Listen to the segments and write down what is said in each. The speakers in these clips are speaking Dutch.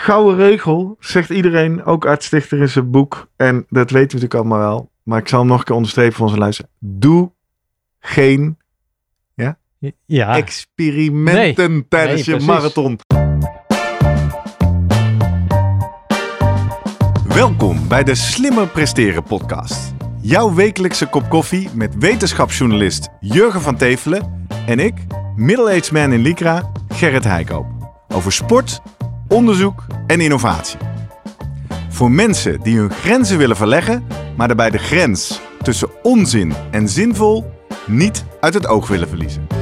gouden regel, zegt iedereen, ook artsdichter in zijn boek. En dat weten we natuurlijk allemaal wel. Maar ik zal hem nog een keer onderstrepen voor onze luisteren. Doe geen Ja, experimenten tijdens Nee, je precies. marathon. Welkom bij de Slimmer Presteren podcast. Jouw wekelijkse kop koffie met wetenschapsjournalist Jurgen van Tevelen en ik, middle-aged man in Lycra, Gerrit Heikoop. Over sport, onderzoek en innovatie. Voor mensen die hun grenzen willen verleggen, maar daarbij de grens tussen onzin en zinvol niet uit het oog willen verliezen.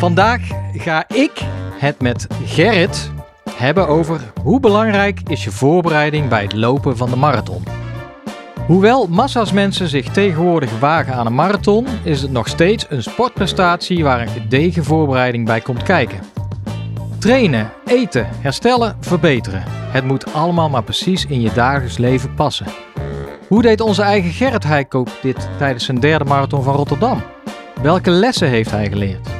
vandaag ga ik het met Gerrit hebben over hoe belangrijk is je voorbereiding bij het lopen van de marathon. Hoewel massa's mensen zich tegenwoordig wagen aan een marathon, is het nog steeds een sportprestatie waar een gedegen voorbereiding bij komt kijken. Trainen, eten, herstellen, verbeteren. Het moet allemaal maar precies in je dagelijks leven passen. Hoe deed onze eigen Gerrit Heikoop dit tijdens zijn derde marathon van Rotterdam? Welke lessen heeft hij geleerd?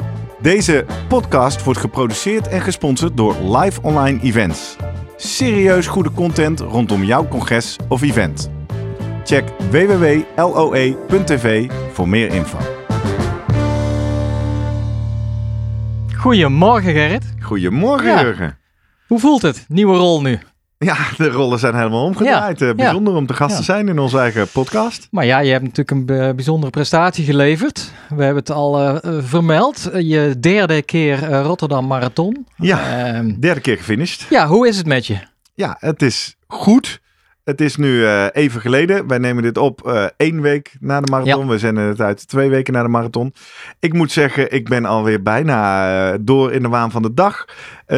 Deze podcast wordt geproduceerd en gesponsord door Live Online Events. Serieus goede content rondom jouw congres of event. Check www.loe.tv voor meer info. Goedemorgen Gerrit. Goedemorgen, Ja. Jurgen. Hoe voelt het? Nieuwe rol nu. Ja, de rollen zijn helemaal omgedraaid. Eh, Bijzonder om te gast te zijn in onze eigen podcast. Maar ja, je hebt natuurlijk een bijzondere prestatie geleverd. We hebben het al eh, eh, vermeld. Je derde keer Rotterdam Marathon. Ja, Ehm, derde keer gefinished. ja, hoe is het met je? Ja, het is goed. Het is nu eh, even geleden. Wij nemen dit op eh, één week na de marathon. We zenden het uit twee weken na de marathon. Ik moet zeggen, ik ben alweer bijna eh, door in de waan van de dag.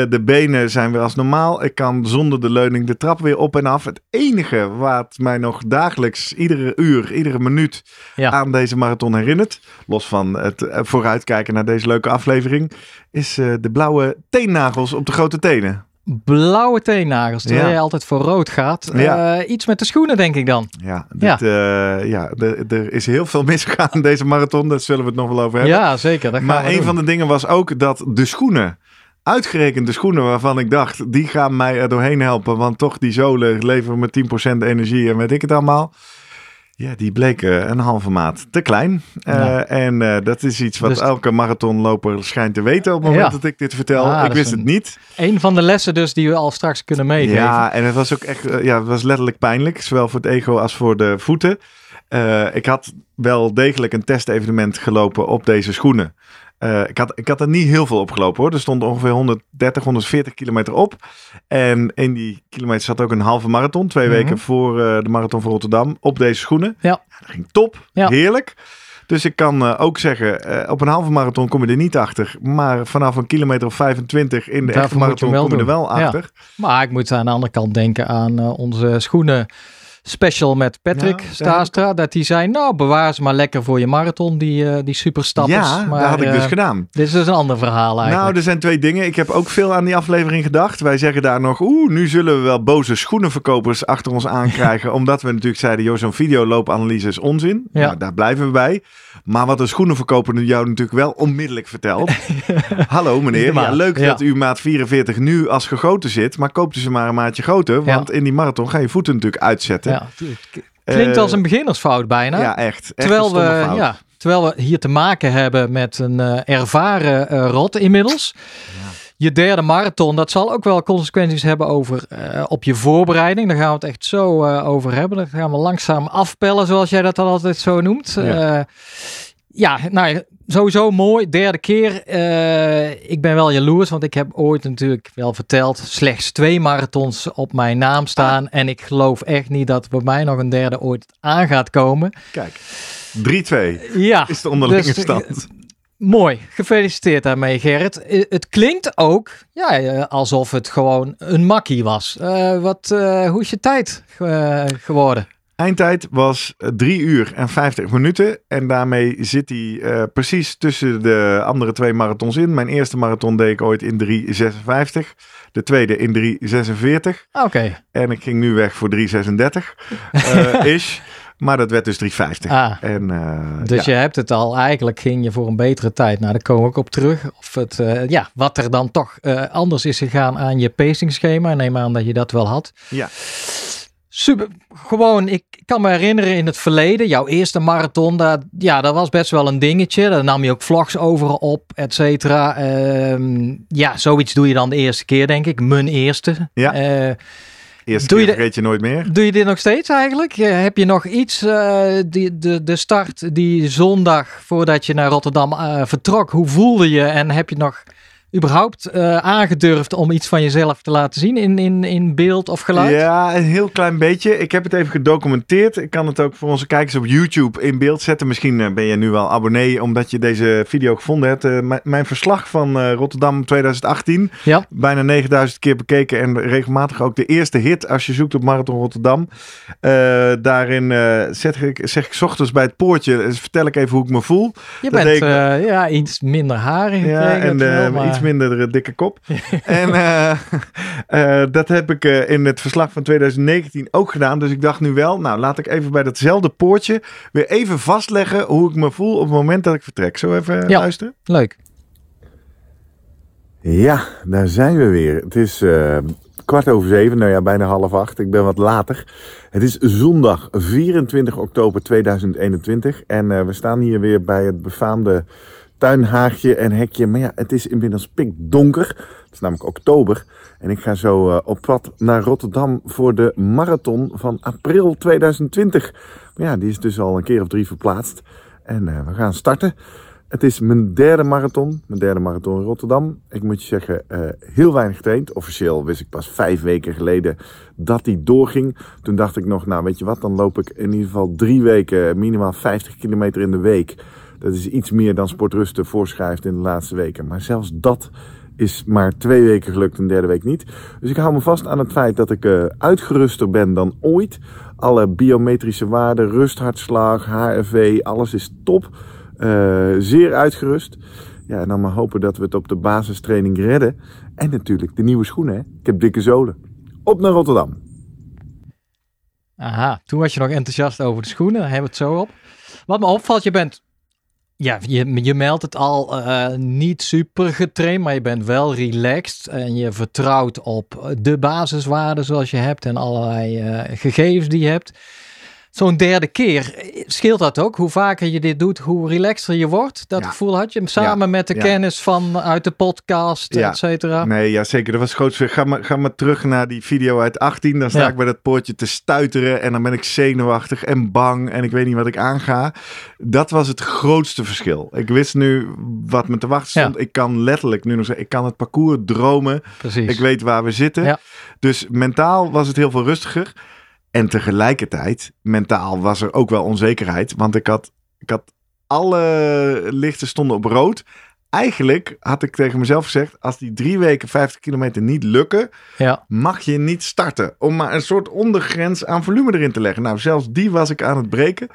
De benen zijn weer als normaal. Ik kan zonder de leuning de trap weer op en af. Het enige wat mij nog dagelijks, iedere uur, iedere minuut Ja. aan deze marathon herinnert. Los van het vooruitkijken naar deze leuke aflevering. Is de blauwe teennagels op de grote tenen. Blauwe teennagels, terwijl je altijd voor rood gaat. Ja. Eh, iets met de schoenen, denk ik dan. Ja, dit, ja. ja er, er is heel veel misgegaan in deze marathon. Daar zullen we het nog wel over hebben. Ja, zeker. Dat gaan maar we een doen. van de dingen was ook dat de schoenen, uitgerekend de schoenen waarvan ik dacht, die gaan mij er doorheen helpen. Want toch die zolen leveren me 10% energie en weet ik het allemaal. Ja, die bleken een halve maat te klein. Eh. En eh, dat is iets wat Dus- elke marathonloper schijnt te weten op het moment Ja. dat ik dit vertel. Ah, ik wist is het niet. Een van de lessen dus die we al straks kunnen meegeven. Ja, en het was ook echt, eh, ja, het was letterlijk pijnlijk, zowel voor het ego als voor de voeten. Eh, ik had wel degelijk een testevenement gelopen op deze schoenen. Eh, ik, had, ik had er niet heel veel op gelopen hoor. Er stond ongeveer 130, 140 kilometer op. En in die kilometer zat ook een halve marathon. Twee Mhm. weken voor eh, de marathon van Rotterdam. Op deze schoenen. Ja. dat ging top. Ja. Heerlijk. Dus ik kan eh, ook zeggen, op een halve marathon kom je er niet achter. Maar vanaf een kilometer of 25 in de Daarvoor echte moet je marathon kom je er wel Ja. achter. Maar ik moet aan de andere kant denken aan onze schoenen special met Patrick Staastra. Dat die zei, nou bewaar ze maar lekker voor je marathon, die, eh die superstappers. Ja, maar, dat had ik dus eh, gedaan. Dit is dus een ander verhaal eigenlijk. Nou, er zijn twee dingen. Ik heb ook veel aan die aflevering gedacht. Wij zeggen daar nog, oeh, nu zullen we wel boze schoenenverkopers achter ons aankrijgen. omdat we natuurlijk zeiden, joh, zo'n videoloopanalyse is onzin. Ja. Nou, daar blijven we bij. Maar wat een schoenenverkoper jou natuurlijk wel onmiddellijk vertelt. Hallo meneer, ja, leuk ja. dat u maat 44 nu als gegoten zit. Maar koopt u ze maar een maatje groter. Want in die marathon ga je voeten natuurlijk uitzetten. Ja, het klinkt Eh, als een beginnersfout bijna. Ja, echt. echt terwijl, een stomme we, fout. ja, terwijl we hier te maken hebben met een eh, ervaren eh, rot inmiddels. Je derde marathon, dat zal ook wel consequenties hebben over eh, op je voorbereiding. Daar gaan we het echt zo eh, over hebben. Dat gaan we langzaam afpellen, zoals jij dat dan altijd zo noemt. Ja. Ja, ja nou, sowieso mooi. Derde keer. Eh, ik ben wel jaloers, want ik heb ooit natuurlijk wel verteld. slechts twee marathons op mijn naam staan. En ik geloof echt niet dat bij mij nog een derde ooit aan gaat komen. Kijk, 3-2 Ja, is de onderlinge dus, eh, stand. mooi. Gefeliciteerd daarmee, Gerrit. Eh, Het klinkt ook ja, alsof het gewoon een makkie was. Wat, hoe is je tijd geworden? Eindtijd was 3 uur en 50 minuten. En daarmee zit hij eh, precies tussen de andere twee marathons in. Mijn eerste marathon deed ik ooit in 3.56. De tweede in 3.46. Oké. En ik ging nu weg voor 3.36 eh, is. Maar dat werd dus 3.50. Ah, En, eh, dus ja. je hebt het al, eigenlijk ging je voor een betere tijd. Nou, daar kom ik op terug. Of het, eh, ja, wat er dan toch eh, anders is gegaan aan je pacingschema. Ik Neem aan dat je dat wel had. Ja. Super, gewoon, ik kan me herinneren in het verleden, jouw eerste marathon, dat, ja, dat was best wel een dingetje. Daar nam je ook vlogs over op, et cetera. Ehm, ja, zoiets doe je dan de eerste keer, denk ik. Mijn eerste. Ja. Eh, Eerste Doe je keer vergeet je nooit meer. doe je dit nog steeds eigenlijk? Eh, heb je nog iets, eh, die, de, de start die zondag voordat je naar Rotterdam vertrok, hoe voelde je en heb je nog überhaupt eh, aangedurfd om iets van jezelf te laten zien in, in, in beeld of geluid? Ja, een heel klein beetje. Ik heb het even gedocumenteerd. Ik kan het ook voor onze kijkers op YouTube in beeld zetten. Misschien eh, ben je nu wel abonnee omdat je deze video gevonden hebt. Eh, mijn- verslag van Rotterdam 2018. Ja. Bijna 9000 keer bekeken en regelmatig ook de eerste hit als je zoekt op Marathon Rotterdam. Daarin zeg, ik, zeg ik 's ochtends bij het poortje, vertel ik even hoe ik me voel. Je Dat bent ik- ja, iets minder harig Ja, en minder eh, dikke kop. en eh, eh, dat heb ik eh, in het verslag van 2019 ook gedaan. Dus ik dacht nu wel, nou laat ik even bij datzelfde poortje weer even vastleggen hoe ik me voel op het moment dat ik vertrek. Zo even Ja. luisteren? Leuk. Ja, daar zijn we weer. Het is eh, kwart over zeven, nou ja, bijna half acht. Ik ben wat later. Het is zondag 24 oktober 2021 en eh, we staan hier weer bij het befaamde tuinhaagje en hekje. Maar ja, het is inmiddels pikdonker. Het is namelijk oktober en ik ga zo eh, op pad naar Rotterdam voor de marathon van april 2020. Maar ja, die is dus al een keer of drie verplaatst en eh, we gaan starten. Het is mijn derde marathon, mijn derde marathon in Rotterdam. Ik moet je zeggen, eh, heel weinig getraind. Officieel wist ik pas vijf weken geleden dat die doorging. Toen dacht ik nog, nou weet je wat, dan loop ik in ieder geval drie weken minimaal 50 kilometer in de week. Dat is iets meer dan Sportrusten voorschrijft in de laatste weken. Maar zelfs dat is maar twee weken gelukt, een derde week niet. Dus ik hou me vast aan het feit dat ik eh, uitgeruster ben dan ooit. Alle biometrische waarden, rusthartslag, HRV, alles is top. Eh, zeer uitgerust. Ja, en dan maar hopen dat we het op de basistraining redden. En natuurlijk de nieuwe schoenen. Ik heb dikke zolen. Op naar Rotterdam. Aha, toen was je nog enthousiast over de schoenen. Daar hebben we het zo op. Wat me opvalt, je bent... Ja, je, je meldt het al eh, niet super getraind, maar je bent wel relaxed. En je vertrouwt op de basiswaarden zoals je hebt en allerlei eh, gegevens die je hebt. Zo'n derde keer, eh, scheelt dat ook? Hoe vaker je dit doet, hoe relaxter je wordt? Dat Ja. gevoel had je samen met de ja. kennis van uit de podcast, et cetera. Nee, ja zeker. Dat was grootste. Ga maar, ga maar terug naar die video uit 18. Dan sta ik bij dat poortje te stuiteren. En dan ben ik zenuwachtig en bang. En ik weet niet wat ik aanga. Dat was het grootste verschil. Ik wist nu wat me te wachten stond. Ik kan letterlijk nu nog zeggen. Ik kan het parcours dromen. Precies. Ik weet waar we zitten. Dus mentaal was het heel veel rustiger. En tegelijkertijd, mentaal was er ook wel onzekerheid. Want ik had, ik had alle lichten stonden op rood. Eigenlijk had ik tegen mezelf gezegd: als die drie weken 50 kilometer niet lukken, Ja, mag je niet starten. Om maar een soort ondergrens aan volume erin te leggen. Nou, zelfs die was ik aan het breken.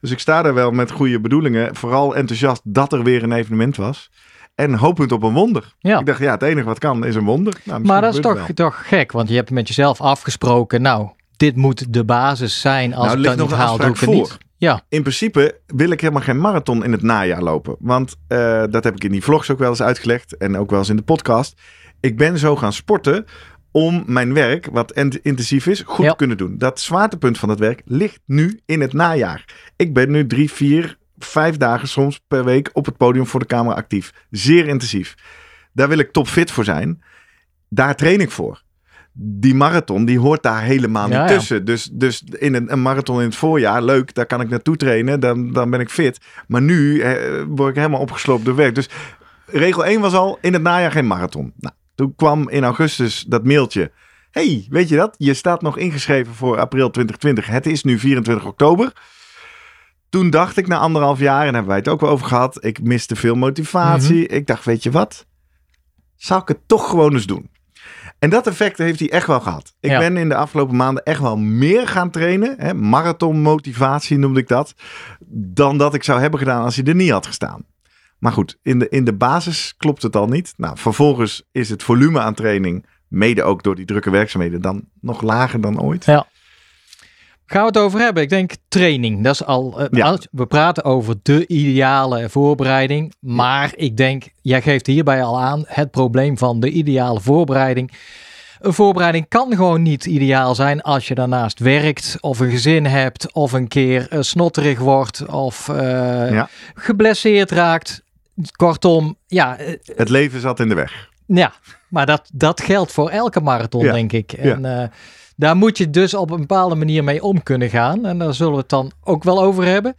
Dus ik sta daar wel met goede bedoelingen. Vooral enthousiast dat er weer een evenement was. En hopend op een wonder. ja. Ik dacht, ja, het enige wat kan is een wonder. Nou, Maar dat is toch, toch gek, want je hebt met jezelf afgesproken, nou, dit moet de basis zijn. Als Nou, ik dat nog haal, doe ik niet. voor. Ja, In principe wil ik helemaal geen marathon in het najaar lopen. Want eh, dat heb ik in die vlogs ook wel eens uitgelegd. En ook wel eens in de podcast. Ik ben zo gaan sporten om mijn werk, wat int- intensief is, goed Ja. te kunnen doen. Dat zwaartepunt van het werk ligt nu in het najaar. Ik ben nu drie, vier, vijf dagen soms per week op het podium voor de camera actief. Zeer intensief. Daar wil ik topfit voor zijn. Daar train ik voor. Die marathon, die hoort daar helemaal niet ja. tussen. Dus, dus in een, een marathon in het voorjaar, leuk, daar kan ik naartoe trainen. Dan, dan ben ik fit. Maar nu eh, word ik helemaal opgesloopt door werk. Dus regel 1 was al, in het najaar geen marathon. Nou, toen kwam in augustus dat mailtje. hey, weet je dat? Je staat nog ingeschreven voor april 2020. Het is nu 24 oktober. Toen dacht ik na anderhalf jaar, en daar hebben wij het ook wel over gehad. Ik miste veel motivatie. Ik dacht, weet je wat? Zou ik het toch gewoon eens doen? En dat effect heeft hij echt wel gehad. Ik Ja. ben in de afgelopen maanden echt wel meer gaan trainen. Hè, marathonmotivatie noemde ik dat. Dan dat ik zou hebben gedaan als hij er niet had gestaan. Maar goed, in de, in de basis klopt het al niet. Nou, vervolgens is het volume aan training, mede ook door die drukke werkzaamheden, dan nog lager dan ooit. Gaan we het over hebben? Ik denk training. Dat is al. eh, Ja. We praten over de ideale voorbereiding. Maar ik denk, jij geeft hierbij al aan het probleem van de ideale voorbereiding. Een voorbereiding kan gewoon niet ideaal zijn als je daarnaast werkt, of een gezin hebt, of een keer eh, snotterig wordt, of eh, Ja. geblesseerd raakt. Kortom, ja, Het leven zat in de weg. ja, maar dat, dat geldt voor elke marathon, Ja, denk ik. En daar moet je dus op een bepaalde manier mee om kunnen gaan. En daar zullen we het dan ook wel over hebben.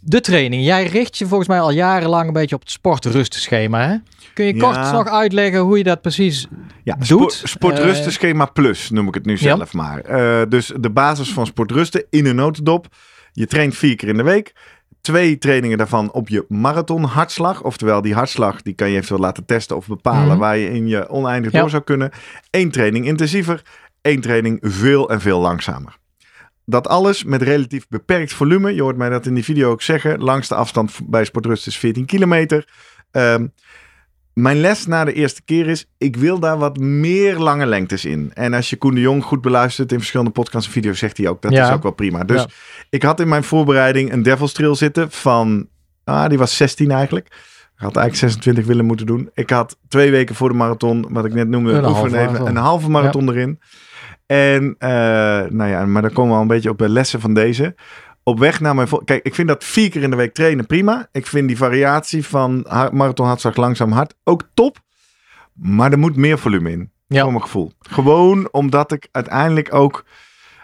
De training. Jij richt je volgens mij al jarenlang een beetje op het sportrustenschema. Hè? Kun je Ja. kort nog uitleggen hoe je dat precies Ja, doet? sport, sportrustenschema plus noem ik het nu ja. zelf maar. Eh, dus de basis van sportrusten in een notendop. Je traint vier keer in de week. Twee trainingen daarvan op je marathon hartslag. Oftewel die hartslag die kan je eventueel laten testen of bepalen Mhm. waar je in je oneindig Ja. door zou kunnen. Eén training intensiever. Één training veel en veel langzamer. Dat alles met relatief beperkt volume. Je hoort mij dat in die video ook zeggen. Langste afstand bij sportrust is 14 kilometer. Ehm, mijn les na de eerste keer is, ik wil daar wat meer lange lengtes in. En als je Koen de Jong goed beluistert in verschillende podcasts en video's, zegt hij ook, dat Ja. is ook wel prima. Dus Ja. ik had in mijn voorbereiding een Devil's Trail zitten van, ah, die was 16 eigenlijk. Ik had eigenlijk 26 willen moeten doen. Ik had twee weken voor de marathon, wat ik net noemde, Een halve even, een halve marathon erin. En, eh, nou ja, maar dan komen we al een beetje op de lessen van deze. Op weg naar mijn... Kijk, ik vind dat vier keer in de week trainen prima. Ik vind die variatie van marathon hartslag langzaam hard ook top. Maar er moet meer volume in. Ja. Voor mijn gevoel. Gewoon omdat ik uiteindelijk ook...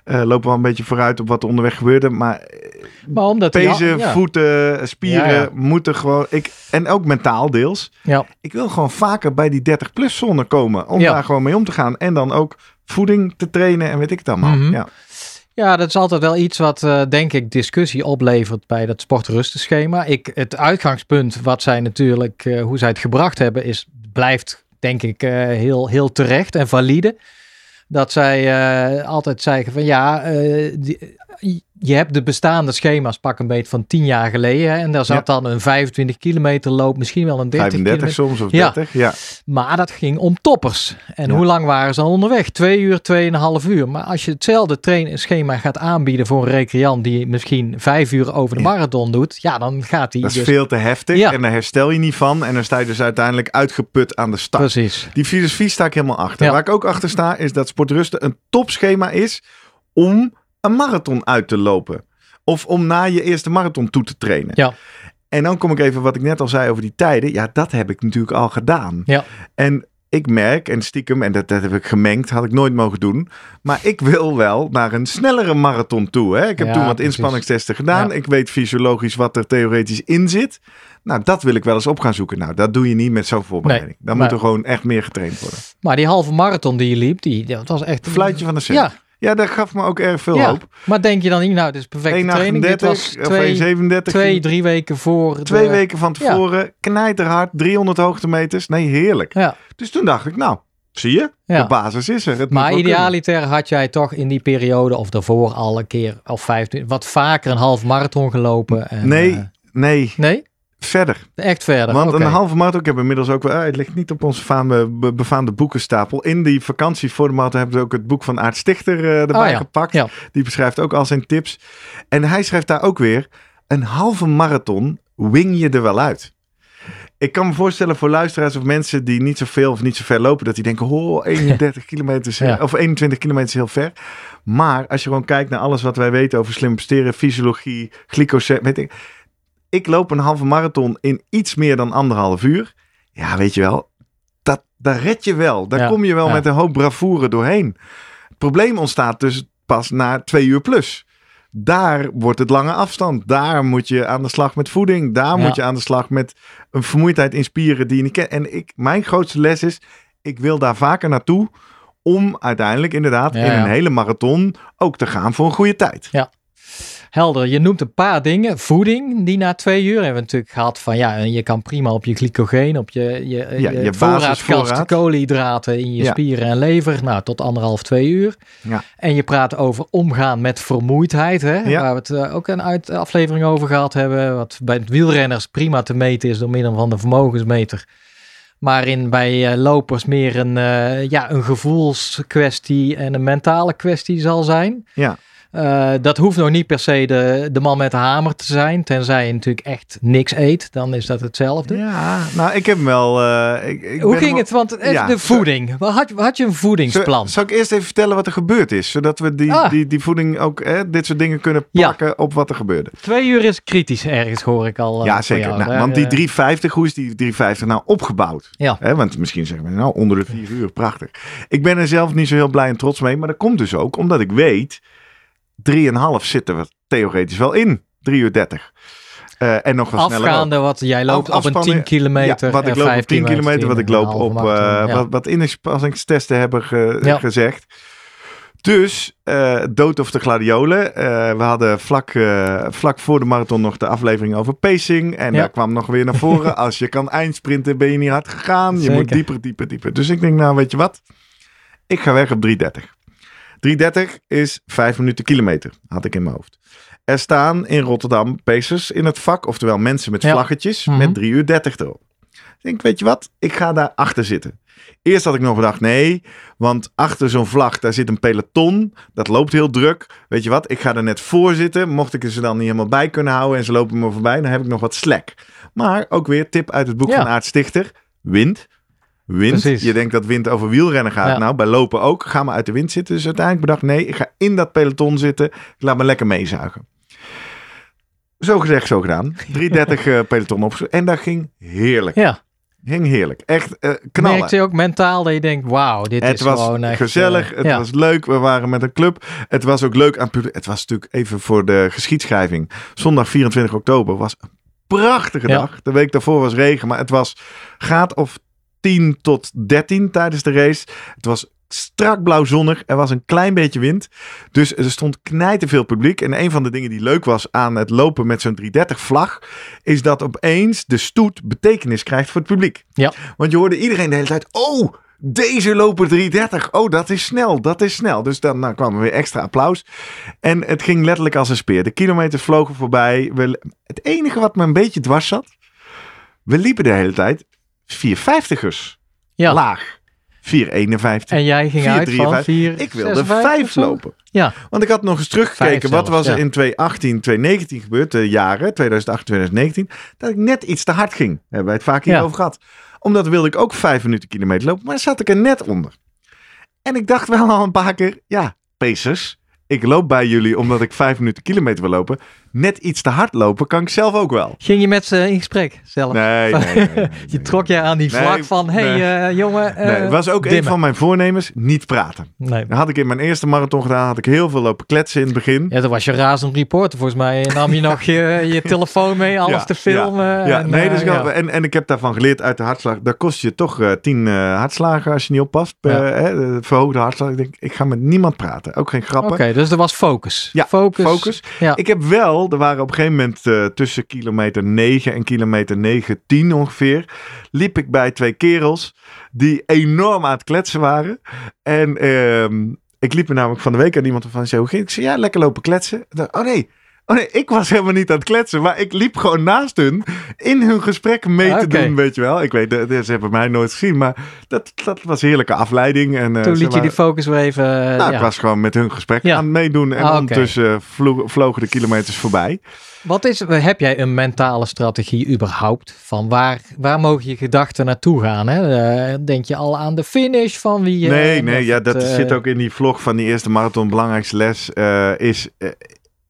eh lopen wel een beetje vooruit op wat er onderweg gebeurde. Maar eh, Maar omdat pezen, ja, voeten, spieren Ja, moeten gewoon... Ik, en ook mentaal deels. Ja. Ik wil gewoon vaker bij die 30-plus zone komen. Om daar gewoon mee om te gaan. En dan ook voeding te trainen en weet ik het allemaal. Mhm. Ja. Ja, dat is altijd wel iets wat, eh, denk ik, discussie oplevert bij dat sportrustenschema. Ik, het uitgangspunt wat zij natuurlijk, eh, hoe zij het gebracht hebben, is, blijft, denk ik, eh, heel, heel terecht en valide. Dat zij altijd zeggen van ja, die- je hebt de bestaande schema's pak een beetje van tien jaar geleden. Hè, en daar zat dan een 25 kilometer loop, misschien wel een 30 35 kilometer. soms of Ja. 30. Ja. Maar dat ging om toppers. En Ja. hoe lang waren ze al onderweg? Twee uur, tweeënhalf uur. Maar als je hetzelfde trainingsschema gaat aanbieden voor een recreant die misschien vijf uur over de marathon doet, ja, dan gaat hij Dat is dus... veel te heftig. En daar herstel je niet van. En dan sta je dus uiteindelijk uitgeput aan de start. Precies. Die filosofie sta ik helemaal achter. Waar ik ook achter sta, is dat sportrusten een topschema is om een marathon uit te lopen. Of om na je eerste marathon toe te trainen. Ja. En dan kom ik even wat ik net al zei over die tijden. Ja, dat heb ik natuurlijk al gedaan. Ja. En ik merk, en stiekem, en dat, dat heb ik gemengd, had ik nooit mogen doen. Maar ik wil wel naar een snellere marathon toe. Hè? Ik heb Ja, toen wat precies. inspanningstesten gedaan. Ja. Ik weet fysiologisch wat er theoretisch in zit. Nou, dat wil ik wel eens op gaan zoeken. Nou, dat doe je niet met zo'n voorbereiding. Dan maar- moet er gewoon echt meer getraind worden. Maar die halve marathon die je liep, die, dat was echt... Fluitje van de cent. Ja, Ja, dat gaf me ook erg veel ja. hoop. Maar denk je dan niet, nou, dit is perfecte training. Dit was 1,38 of twee, 1,37. twee, drie weken voor... de- Twee weken van tevoren, knijterhard, 300 hoogtemeters. Nee, heerlijk. Ja, Dus toen dacht ik, nou, zie je, Ja. de basis is er. Het maar kunnen. idealiter had jij toch in die periode of daarvoor al een keer of 15, wat vaker een half marathon gelopen. En, Nee, eh, nee, nee? Verder. Echt verder. Want een halve marathon, ik heb inmiddels ook wel, ah, het ligt niet op onze faame, be- befaamde boekenstapel. In die vakantie voor de marathon hebben we ook het boek van Aart Stichter eh, erbij Oh ja, gepakt. ja. Die beschrijft ook al zijn tips. En hij schrijft daar ook weer, een halve marathon wing je er wel uit. Ik kan me voorstellen voor luisteraars of mensen die niet zoveel of niet zo ver lopen, dat die denken, oh, 31 kilometer is- Ja. of 21 kilometer is heel ver. Maar als je gewoon kijkt naar alles wat wij weten over slim presteren, fysiologie, glycose, weet ik. Ik loop een halve marathon in iets meer dan anderhalf uur. Ja, weet je wel, dat, daar red je wel. Daar Ja, kom je wel ja. met een hoop bravoure doorheen. Het probleem ontstaat dus pas na twee uur plus. Daar wordt het lange afstand. Daar moet je aan de slag met voeding. Daar Ja. moet je aan de slag met een vermoeidheid in spieren die je niet kent. En ik, mijn grootste les is, ik wil daar vaker naartoe om uiteindelijk inderdaad Ja, in ja. een hele marathon ook te gaan voor een goede tijd. Helder, je noemt een paar dingen. Voeding, die na twee uur hebben we natuurlijk gehad van ja, je kan prima op je glycogeen, op je, je, Ja, je, je voorraad koolhydraten in je Ja. spieren en lever. Nou, tot anderhalf, twee uur. Ja. En je praat over omgaan met vermoeidheid, hè, waar we het eh, ook een uit aflevering over gehad hebben. Wat bij het wielrenners prima te meten is door middel van de vermogensmeter. Maar in, bij eh, lopers meer een, eh, ja, een gevoelskwestie en een mentale kwestie zal zijn. Ja. Eh, dat hoeft nog niet per se de, de man met de hamer te zijn. Tenzij je natuurlijk echt niks eet, dan is dat hetzelfde. Ja, nou ik heb hem wel... eh, ik, ik Hoe ging het? Want even Ja, de voeding. Wat Had, had je een voedingsplan? Zal, ik eerst even vertellen wat er gebeurd is? Zodat we die, Ah. die, die voeding ook, hè, dit soort dingen kunnen Ja. plakken op wat er gebeurde. Twee uur is kritisch ergens, hoor ik al. eh, ja, zeker. jou. Nou, want die eh, 350, hoe is die 350 nou opgebouwd? Ja. Hè, want misschien zeggen we nou onder de vier uur, prachtig. Ik ben er zelf niet zo heel blij en trots mee. Maar dat komt dus ook omdat ik weet, 3,5 zitten we theoretisch wel in. 3 uur 30. Eh, en nog wat sneller ook. Afgaande wat jij loopt op een afspannen, 10 kilometer. Ja, wat ik en loop op 15 10 kilometer, wat ik een loop op eh, ja. wat, wat inspanningstesten hebben ge- Ja. gezegd. Dus eh, dood of de gladiolen. Eh, we hadden vlak, eh, vlak voor de marathon nog de aflevering over pacing. En daar kwam nog weer naar voren. Als je kan eindsprinten, ben je niet hard gegaan. Je Zeker. moet dieper, dieper, dieper. Dus ik denk, nou weet je wat? Ik ga weg op 330. 330 is 5 minuten kilometer, had ik in mijn hoofd. Er staan in Rotterdam pacers in het vak, oftewel mensen met Ja. vlaggetjes Mhm. met 3 uur 30 erop. Ik denk, weet je wat? Ik ga daar achter zitten. Eerst had ik nog gedacht, nee, want achter zo'n vlag, daar zit een peloton. Dat loopt heel druk. Weet je wat? Ik ga er net voor zitten. Mocht ik ze dan niet helemaal bij kunnen houden en ze lopen me voorbij, dan heb ik nog wat slack. Maar ook weer tip uit het boek Ja. van Aart Stichter. Wind. Wind. Precies. Je denkt dat wind over wielrennen gaat. Ja. Nou, bij lopen ook. Ga maar uit de wind zitten. Dus uiteindelijk bedacht, nee, ik ga in dat peloton zitten. Ik laat me lekker meezuigen. Zo gezegd, zo gedaan. 330 eh, peloton op. En dat ging heerlijk. Ja, Ging heerlijk. Echt eh knallen. merkte je ook mentaal dat je denkt, wauw, dit Het is was gewoon echt... gezellig, eh, het ja. was leuk, we waren met een club. Het was ook leuk aan het publiek. Het was natuurlijk even voor de geschiedschrijving. Zondag 24 oktober was een prachtige Ja. dag. De week daarvoor was regen, maar het was graad of 10 tot 13 tijdens de race. Het was strak blauw zonnig. Er was een klein beetje wind. Dus er stond knijterveel publiek. En een van de dingen die leuk was aan het lopen met zo'n 330 vlag... is dat opeens de stoet betekenis krijgt voor het publiek. Ja. Want je hoorde iedereen de hele tijd... Oh, deze lopen 330. Oh, dat is snel, dat is snel. Dus dan nou, kwam er weer extra applaus. En het ging letterlijk als een speer. De kilometers vlogen voorbij. Het enige wat me een beetje dwars zat... We liepen de hele tijd 450ers Ja. laag. 451. En jij ging uit van 4,53. 4, Ik wilde 5 lopen. Ja, Want ik had nog eens teruggekeken. Wat was er ja. in 2018, 2019 gebeurd? De jaren 2018, 2019. Dat ik net iets te hard ging. Hebben wij het vaak Ja. hierover gehad. Omdat wilde ik ook 5 minuten kilometer lopen. Maar zat ik er net onder. En ik dacht wel al een paar keer. Ja, Pacers. Ik loop bij jullie omdat ik 5 minuten kilometer wil lopen. Net iets te hard lopen kan ik zelf ook wel. ging je met ze in gesprek zelf? Nee, nee, nee, nee, Je nee. trok je aan die Nee, vlak van, hé nee. hey, eh, jongen, eh, Nee, het was ook een dimmen. van mijn voornemens. Niet praten. Nee. Dat had ik in mijn eerste marathon gedaan. Had ik heel veel lopen kletsen in het begin. Ja, dat was je razend reporter volgens mij. Nam je nog je, je telefoon mee, alles Ja, te filmen. Ja, en, nee, eh, dus ik had- ja. en, en ik heb daarvan geleerd uit de hartslag. Daar kost je toch eh, tien eh, hartslagen als je niet oppast. Ja. Eh, hè, verhoogde hartslag. Ik denk, ik ga met niemand praten. Ook geen grappen. Oké, dus er was focus. Ja, focus. Focus. Ja. Ik heb wel, er waren op een gegeven moment eh, tussen kilometer 9 en kilometer 9, 10 ongeveer, liep ik bij twee kerels die enorm aan het kletsen waren. En ehm, ik liep er namelijk van de week aan iemand van zei, hoe ging? Ik zei, ja, lekker lopen kletsen. Oh nee, oh nee, ik was helemaal niet aan het kletsen, maar ik liep gewoon naast hun in hun gesprek mee te doen, weet je wel. Ik weet, de- ze hebben mij nooit gezien, maar dat, dat was heerlijke afleiding. En, eh, Toen liet je die focus weer even... eh, nou, ja. ik was gewoon met hun gesprek Ja. aan het meedoen. En Ah, ondertussen vlo- vlogen de kilometers voorbij. Wat is, heb jij een mentale strategie überhaupt? Van waar, waar mogen je gedachten naartoe gaan? Hè? Eh, denk je al aan de finish van wie je... nee, nee, ja, dat eh, zit ook in die vlog van die eerste marathon. Belangrijkste les eh, is eh,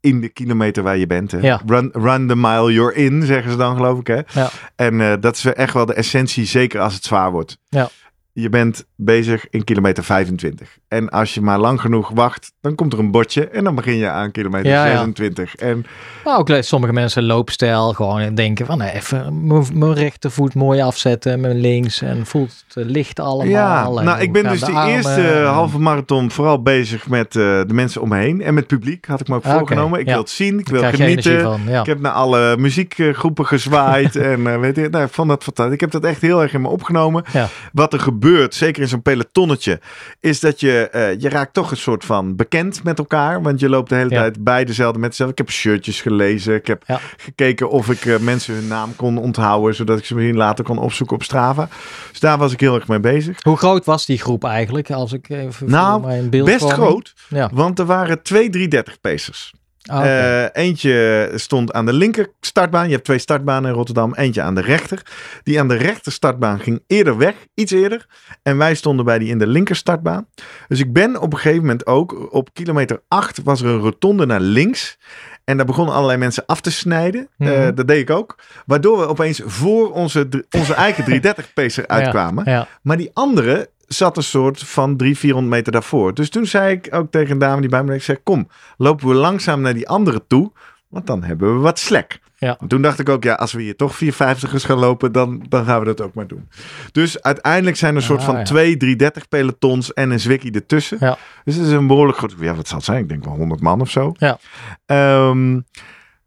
in de kilometer waar je bent. Hè. Ja. Run, run the mile you're in, zeggen ze dan geloof ik. Hè. Ja. En eh, dat is echt wel de essentie, zeker als het zwaar wordt. Ja. Je bent bezig in kilometer 25. En als je maar lang genoeg wacht, dan komt er een bordje en dan begin je aan kilometer Ja, ja. 26. En Maar ook sommige mensen loopstijl gewoon denken van nee, even mijn- rechtervoet mooi afzetten, mijn links en voelt het licht allemaal. ja, en nou, ik ben dus de die armen eerste en- halve marathon vooral bezig met eh, de mensen om me heen en met het publiek. Had ik me ook Ah, voorgenomen. Ik ja. wil het zien, ik wil genieten. van. Ja. Ik heb naar alle muziekgroepen gezwaaid en eh, weet je, nou, vond dat fantastisch. Ik heb dat echt heel erg in me opgenomen. Ja. Wat er gebeurt, zeker in zo'n pelotonnetje, is dat je, eh, je raakt toch een soort van bekend met elkaar. Want je loopt de hele Ja. tijd bij dezelfde mensen. Ik heb shirtjes gelezen. Ik heb Ja. gekeken of ik eh, mensen hun naam kon onthouden, zodat ik ze misschien later kon opzoeken op Strava. Dus daar was ik heel erg mee bezig. Hoe groot was die groep eigenlijk? Als ik even Nou, beeld Best groot, Ja. want er waren twee 330 pacers. Ah. Eh, eentje stond aan de linker startbaan. Je hebt twee startbanen in Rotterdam. Eentje aan de rechter. Die aan de rechter startbaan ging eerder weg. Iets eerder. En wij stonden bij die in de linker startbaan. Dus ik ben op een gegeven moment ook... Op kilometer 8 was er een rotonde naar links. En daar begonnen allerlei mensen af te snijden. Eh, Mhm. dat deed ik ook. Waardoor we opeens voor onze, onze eigen 330 pacer uitkwamen. Ja. Maar die andere zat een soort van 300, 400 meter daarvoor. Dus toen zei ik ook tegen een dame die bij me ik zei, kom, lopen we langzaam naar die andere toe, want dan hebben we wat slek. Ja. En toen dacht ik ook, ja, als we hier toch 450ers gaan lopen, dan, dan gaan we dat ook maar doen. Dus uiteindelijk zijn er een soort Ah, van ja. twee 330 pelotons en een zwikkie ertussen. Ja. Dus het is een behoorlijk groot, ja, wat zal het zijn? Ik denk wel 100 man of zo. Ja. Ehm,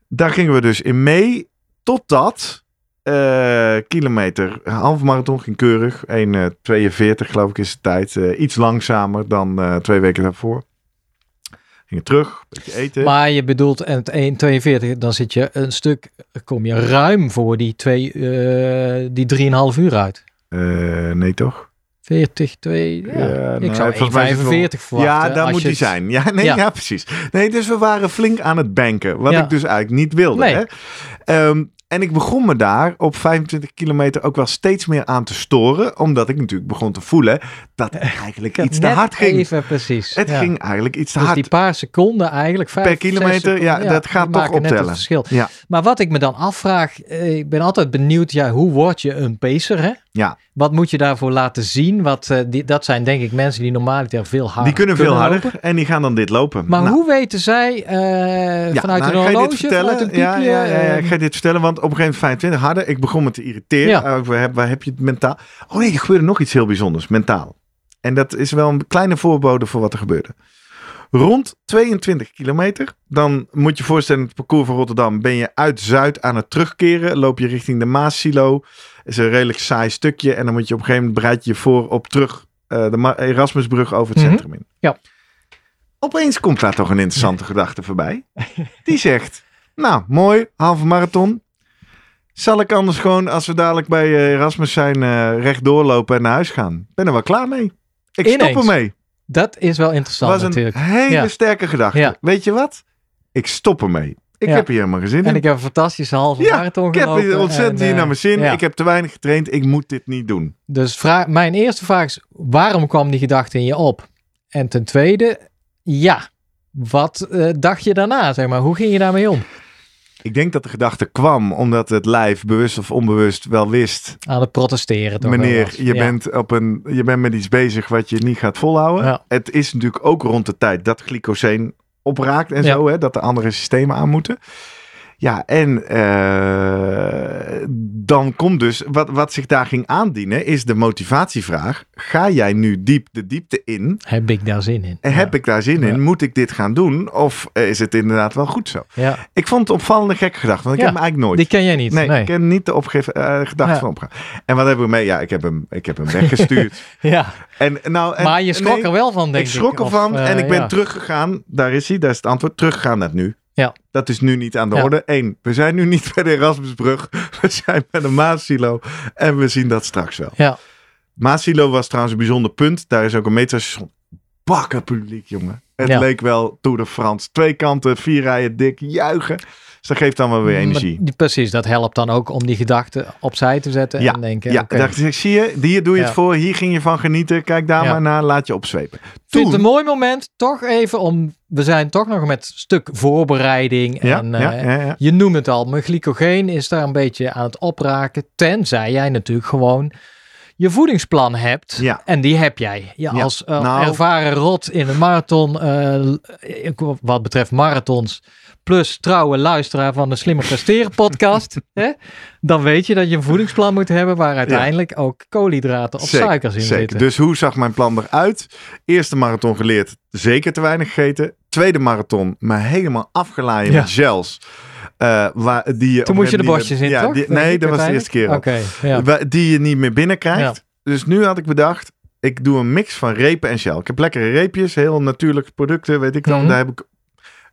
daar gingen we dus in mee, totdat eh, kilometer, halve marathon ging keurig. 1,42 geloof ik is de tijd. Eh, iets langzamer dan eh, twee weken daarvoor. Gingen terug, beetje eten. Maar je bedoelt en het 1,42, dan zit je een stuk, kom je ruim voor die, twee, eh die 3,5 uur uit. Eh, nee toch? 40, 2, ja. Ja, ik nou, zou volgens mij is het wel- 1,45 verwachten. Ja, daar moet je het- zijn. Ja, nee, Ja. ja. precies. Nee, dus we waren flink aan het banken. Wat Ja. ik dus eigenlijk niet wilde. Nee. Hè? Ehm, en ik begon me daar op 25 kilometer ook wel steeds meer aan te storen. Omdat ik natuurlijk begon te voelen dat het eigenlijk iets te hard ging. Even precies. Het ja. ging eigenlijk iets te Dus hard. die paar seconden eigenlijk, vijf, Per kilometer, seconden, ja, dat gaat toch optellen. verschil. Ja. Maar wat ik me dan afvraag, eh, ik ben altijd benieuwd, ja, hoe word je een pacer, hè? Ja. Wat moet je daarvoor laten zien? Wat, eh, die, dat zijn denk ik mensen die normaal veel harder Die kunnen veel harder lopen. en die gaan dan dit lopen. Maar Nou, hoe weten zij eh, ja, vanuit nou, een ik ga je horloge, dit vertellen. vanuit een ja, piepje? ja, ja, ja, eh, ik ga je dit vertellen, want op een gegeven moment 25 harder. Ik begon me te irriteren. Uh, waar, heb, waar heb je het mentaal? Oh nee, er gebeurde nog iets heel bijzonders, mentaal. En dat is wel een kleine voorbode voor wat er gebeurde. Rond 22 kilometer, dan moet je voorstellen, het parcours van Rotterdam ben je uit Zuid aan het terugkeren. Loop je richting de Maassilo. is een redelijk saai stukje. En dan moet je op een gegeven moment bereid je voor op terug eh, de Erasmusbrug over het Mhm. centrum in. Ja. Opeens komt daar toch een interessante gedachte voorbij. Die zegt, nou mooi, halve marathon. Zal ik anders gewoon, als we dadelijk bij eh, Erasmus zijn, eh rechtdoor lopen en naar huis gaan? Ben er wel klaar mee. Ik stop Ineens. ermee. Dat is wel interessant was een natuurlijk. hele Ja. sterke gedachte. Ja. Weet je wat? Ik stop ermee. Ik Ja. heb hier helemaal geen zin En in. ik heb een fantastische halve Ja, marathon Ik heb gelopen. hier ontzettend en, hier eh, naar mijn zin. ja. Ik heb te weinig getraind. Ik moet dit niet doen. Dus vraag, mijn eerste vraag is, waarom kwam die gedachte in je op? En ten tweede, ja, wat eh, dacht je daarna? Zeg maar? Hoe ging je daarmee om? Ik denk dat de gedachte kwam omdat het lijf bewust of onbewust wel wist. Aan het protesteren toch Meneer, je, Ja. bent op een, je bent met iets bezig wat je niet gaat volhouden. Ja. Het is natuurlijk ook rond de tijd dat glycoseen opraakt en Ja. zo. Hè, dat de andere systemen aan moeten. Ja, en eh, dan komt dus, wat, wat zich daar ging aandienen, is de motivatievraag. Ga jij nu diep de diepte in? Heb ik daar zin in? En Heb ik daar zin in? Moet ik dit gaan doen? Of is het inderdaad wel goed zo? Ja, Ik vond het opvallende gekke gedachte, want ik heb hem eigenlijk nooit. die ken jij niet. Nee, Nee. ik ken niet de opgif, eh, gedachte van opgaan. En wat hebben we mee? Ja, ik heb hem, ik heb hem weggestuurd. Ja, en, nou, en, maar je schrok nee, er wel van, denk ik ik. schrok Of, ervan eh, en ik ben teruggegaan. Daar is hij, daar is het antwoord. Teruggegaan naar nu. Ja. Dat is nu niet aan de Ja. orde. Eén, we zijn nu niet bij de Erasmusbrug. We zijn bij de Maasilo. En we zien dat straks wel. Ja, Maasilo was trouwens een bijzonder punt. Daar is ook een metrostation. Bakken publiek, jongen. Het Ja. leek wel Tour de France. Twee kanten, vier rijen dik, juichen. Dus dat geeft dan wel weer energie. Maar precies, dat helpt dan ook om die gedachten opzij te zetten Ja, en denken, ja, ik, zie je, hier doe je het voor, hier ging je van genieten, kijk daar maar naar, laat je opzwepen. Toen- een mooi moment, toch even om, we zijn toch nog met stuk voorbereiding en eh, je noemt het al, mijn glycogeen is daar een beetje aan het opraken, tenzij jij natuurlijk gewoon je voedingsplan hebt. Ja. En die heb jij. Je Ja. als eh, Nou- ervaren rot in een marathon, eh, wat betreft marathons, plus trouwe luisteraar van de Slimmer Presteren podcast, hè, dan weet je dat je een voedingsplan moet hebben waar uiteindelijk ook koolhydraten of Zeker, suikers in zeker. zitten. Dus hoe zag mijn plan eruit? Eerste marathon geleerd, zeker te weinig gegeten. Tweede marathon, me helemaal afgelaaien Ja. met gels. Eh, waar, die je Toen moest je de bosjes in, ja, toch? die- nee, dat was de eerste keer ja. Die je niet meer binnenkrijgt. Dus nu had ik bedacht, ik doe een mix van repen en gel. Ik heb lekkere reepjes, heel natuurlijke producten, weet ik wel. Mhm. Daar heb ik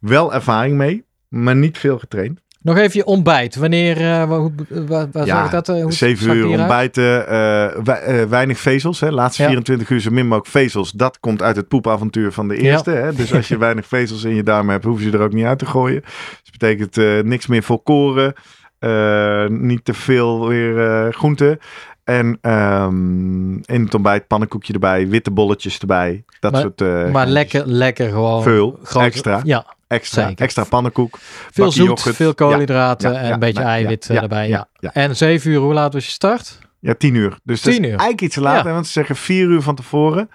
wel ervaring mee, maar niet veel getraind. Nog even je ontbijt. Wanneer, hoe, wa- waar Ja, dat? eh, hoe Zeven zag die uur eruit? ontbijten, eh, we- weinig vezels. Hè. Laatste Ja. 24 uur zo min mogelijk vezels. Dat komt uit het poepavontuur van de eerste. Hè. Dus als je weinig vezels in je darmen hebt, hoef je er ook niet uit te gooien. Dus dat betekent niks meer volkoren. niet te veel weer groenten. En ehm, in het ontbijt pannenkoekje erbij, witte bolletjes erbij. Dat Maar- soort Maar lekker, lekker gewoon. Veel, extra. Ja, extra, zeker. extra pannenkoek. veel zoet, yoghurt. veel koolhydraten Ja, ja, en een beetje eiwit eh, erbij. En zeven uur, hoe laat was je start? Ja, tien uur. Dus dat is 10 uur. eigenlijk iets te laat. Ja. hè, Want ze zeggen vier uur van tevoren.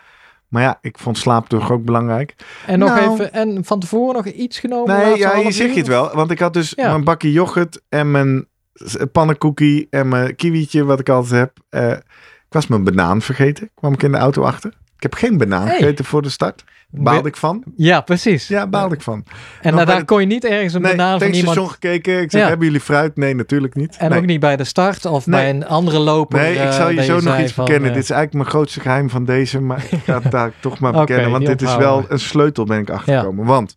Maar ja, ik vond slaap toch ook belangrijk. En nog Nou. even, en van tevoren nog iets genomen? Nee, ja, je het wel. Want ik had dus mijn bakje yoghurt en mijn s- pannenkoekie en mijn kiwietje, wat ik altijd heb. Eh, ik was mijn banaan vergeten. Kwam ik in de auto achter. Ik heb geen banaan Hey. gegeten voor de start. Baalde ik van? Ja, precies. Ja, baalde ik van. En Nog bij daar de- kon je niet ergens een Nee, banaan van iemand... gekeken. Ik zeg, Ja. hebben jullie fruit? Nee, natuurlijk niet. En nee. ook niet bij de start of Nee. bij een andere loper. Nee, ik eh, zal je zo nog iets van, bekennen. eh, Dit is eigenlijk mijn grootste geheim van deze, maar ik ga het daar toch maar bekennen. Want dit is wel we. een sleutel, ben ik achtergekomen. Want